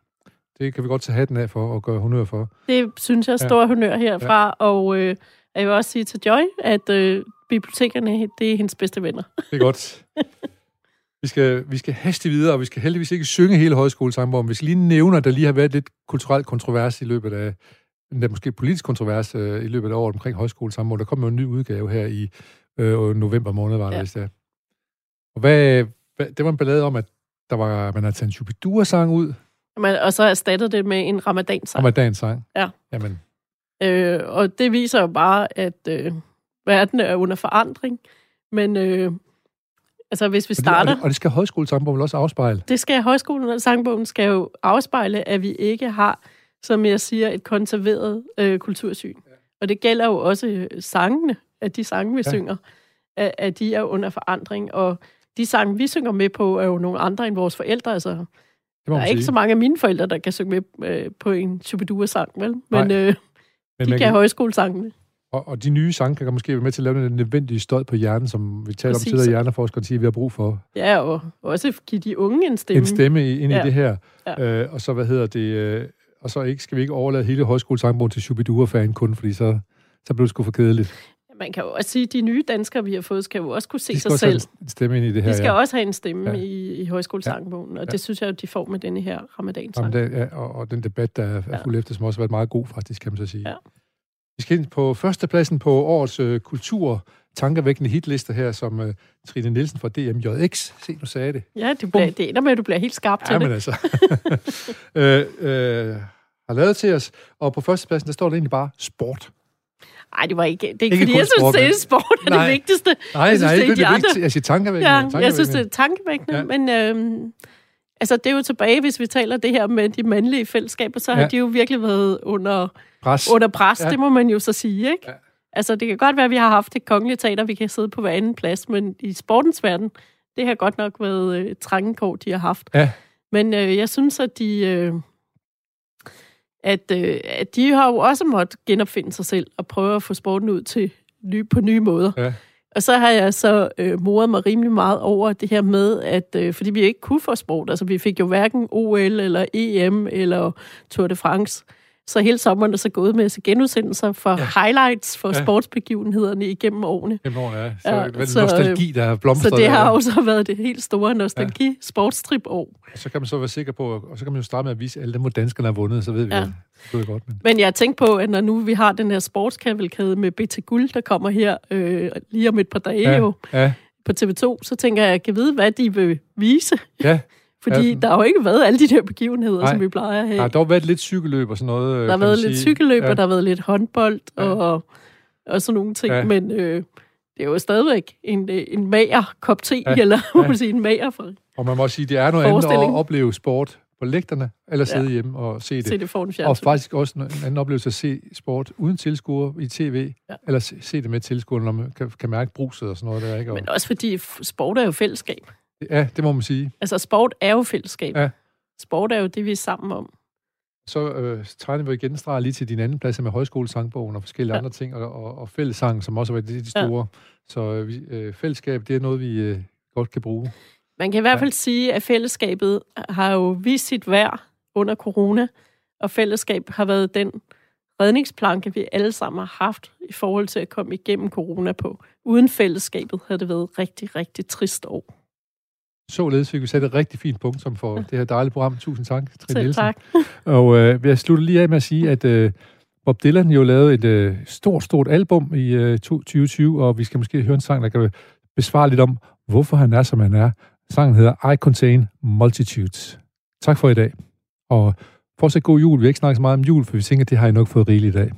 Det kan vi godt tage hatten af for og gøre honør for. Det synes jeg er stor ja. honør herfra, ja. og øh, jeg vil også sige til Joy, at øh, bibliotekerne, det er hendes bedste venner. Det er godt. Vi skal, vi skal haste videre, og vi skal heldigvis ikke synge hele højskolesangbogen. Vi skal lige nævne, at der lige har været lidt kulturel kontrovers i løbet af, der måske politisk kontrovers øh, i løbet af året omkring højskolesangbogen. Der kommer jo en ny udgave her i øh, november måned, var det, ja. hvis det er. Og hvad, hvad, det var en ballade om, at der var, man havde taget en Shubidua-sang ud. Man, og så erstattede det med en ramadan-sang. Ramadan-sang. Ja. Jamen. Øh, og det viser jo bare, at øh, verden er under forandring. Men øh, Altså, hvis vi starter... Og det, og det skal højskolesangbogen også afspejle? Det skal højskolesangbogen skal jo afspejle, at vi ikke har, som jeg siger, et konserveret øh, kultursyn. Ja. Og det gælder jo også øh, sangene, at de sange, vi ja. synger, at, at de er under forandring. Og de sange, vi synger med på, er jo nogle andre end vores forældre. Altså, der er sige. ikke så mange af mine forældre, der kan synge med øh, på en Chubidua-sang, vel? Men, øh, Men de kan, kan højskolesangene. Og, og de nye sange kan måske være med til at lave den nødvendige støj på hjernen, som vi taler Præcis. om tidligere hjerneforskere siger, vi har brug for. Ja, og også give de unge en stemme. En stemme ind ja. i det her. Ja. Øh, og så, hvad hedder det... Øh, og så ikke, skal vi ikke overlade hele højskolesangbogen til Shubidua-fan kun, fordi så, så blev det sgu for kedeligt. Man kan jo også sige, at de nye danskere, vi har fået, skal jo også kunne se de sig selv. De skal en stemme ind i det her, De skal ja. også have en stemme ja. i, i højskolesangbogen, og ja. det synes jeg, at de får med denne her ramadan-sang. ja, og, og den debat, der er ja. fuldt efter, som også har været meget god, faktisk, kan man så sige. Ja. Vi skal ind på førstepladsen på årets øh, kultur tankevækkende hitliste her, som uh, Trine Nielsen fra DMJX. Se, nu sagde det. Ja, det, bliver, det ender med, at du bliver helt skarp ja, til men det. altså. øh, øh, har lavet til os. Og på førstepladsen, der står det egentlig bare sport. Nej, det var ikke... Det er ikke, ikke fordi jeg synes, sport, det er sport er det vigtigste. Nej, jeg synes, nej, det er, det er vigtigt. Jeg siger tankevækkende. Ja, tankevækkende. jeg synes, det er tankevækkende, ja. men... Øhm, altså, det er jo tilbage, hvis vi taler det her med de mandlige fællesskaber, så ja. har de jo virkelig været under pres. Under pres, ja. det må man jo så sige, ikke? Ja. Altså, det kan godt være, at vi har haft et kongeligt teater, vi kan sidde på hver anden plads, men i sportens verden, det har godt nok været øh, trangekår, de har haft. Ja. Men øh, jeg synes, at de... Øh, at, øh, at de har jo også måttet genopfinde sig selv og prøve at få sporten ud til ny, på nye måder. Ja. Og så har jeg så øh, moret mig rimelig meget over det her med, at øh, fordi vi ikke kunne få sport, altså vi fik jo hverken OL eller EM eller Tour de France, så hele sommeren er så gået med genudsendelser for ja. highlights for ja. sportsbegivenhederne igennem årene. Igennem årene, ja. Så, ja, så nostalgi, der er blomstret. Så det har også været det helt store nostalgi-sportstrip-år. Og så kan man så være sikker på, og så kan man jo starte med at vise alle dem, hvor danskerne har vundet, så ved vi ja. det er godt. Men. men jeg tænker på, at når nu vi har den her sportskavalkade med BT Guld, der kommer her øh, lige om et par dage ja. jo, ja. på TV2, så tænker jeg, at jeg kan vide, hvad de vil vise. Ja. Fordi ja, der har jo ikke været alle de der begivenheder, nej, som vi plejer at have. Nej, der har været lidt cykelløb og sådan noget. Der har været lidt cykelløb, ja. og der har været lidt håndbold ja. og, og sådan nogle ting. Ja. Men øh, det er jo stadigvæk en, en mager kop te, ja. eller ja. man sige, en mager for Og man må sige, det er noget andet at opleve sport på lægterne, eller sidde ja. hjemme og se det. Se det foran Og faktisk også en anden oplevelse at se sport uden tilskuer i tv, ja. eller se, se det med tilskuer, når man kan, kan mærke bruset og sådan noget. Der, ikke? Men også fordi sport er jo fællesskab. Ja, det må man sige. Altså, sport er jo fællesskab. Ja. Sport er jo det, vi er sammen om. Så øh, tegner vi igen lige til din anden plads med højskolesangbogen og forskellige ja. andre ting, og, og, og fællesang, som også har været de, de store. Ja. Så øh, øh, fællesskab, det er noget, vi øh, godt kan bruge. Man kan i hvert fald ja. sige, at fællesskabet har jo vist sit værd under corona, og fællesskab har været den redningsplanke, vi alle sammen har haft i forhold til at komme igennem corona på. Uden fællesskabet havde det været rigtig, rigtig trist år. Således fik vi sat et rigtig fint punktum for det her dejlige program. Tusind tak, Trine Nielsen. tak. Og øh, jeg slutter lige af med at sige, at øh, Bob Dylan jo lavede et øh, stort, stort album i øh, 2020, og vi skal måske høre en sang, der kan besvare lidt om, hvorfor han er, som han er. Sangen hedder I Contain Multitudes. Tak for i dag. Og fortsat god jul. Vi har ikke snakket så meget om jul, for vi tænker, at det har I nok fået rigeligt i dag.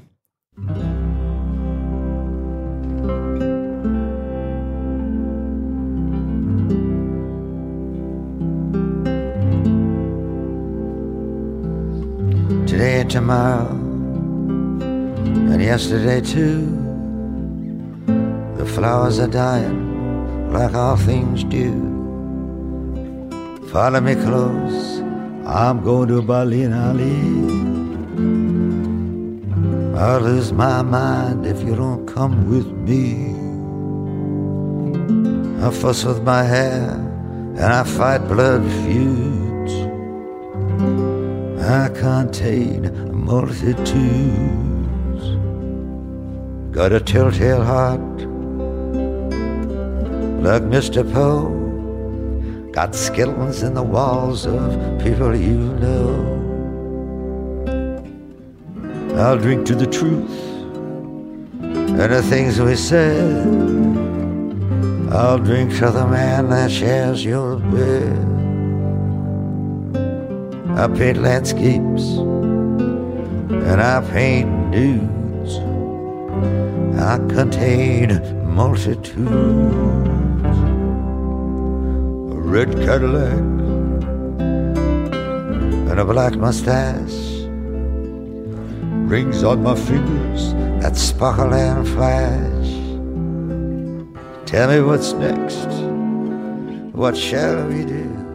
Tomorrow, and yesterday too. The flowers are dying like all things do. Follow me close, I'm going to Berlin, Ali. I'll lose my mind if you don't come with me. I fuss with my hair and I fight blood feuds. I contain multitudes. Got a telltale heart like Mr. Poe. Got skeletons in the walls of people you know. I'll drink to the truth and the things we said. I'll drink to the man that shares your bed. I paint landscapes and I paint nudes. I contain multitudes. A red Cadillac and a black mustache. Rings on my fingers that sparkle and flash. Tell me what's next. What shall we do?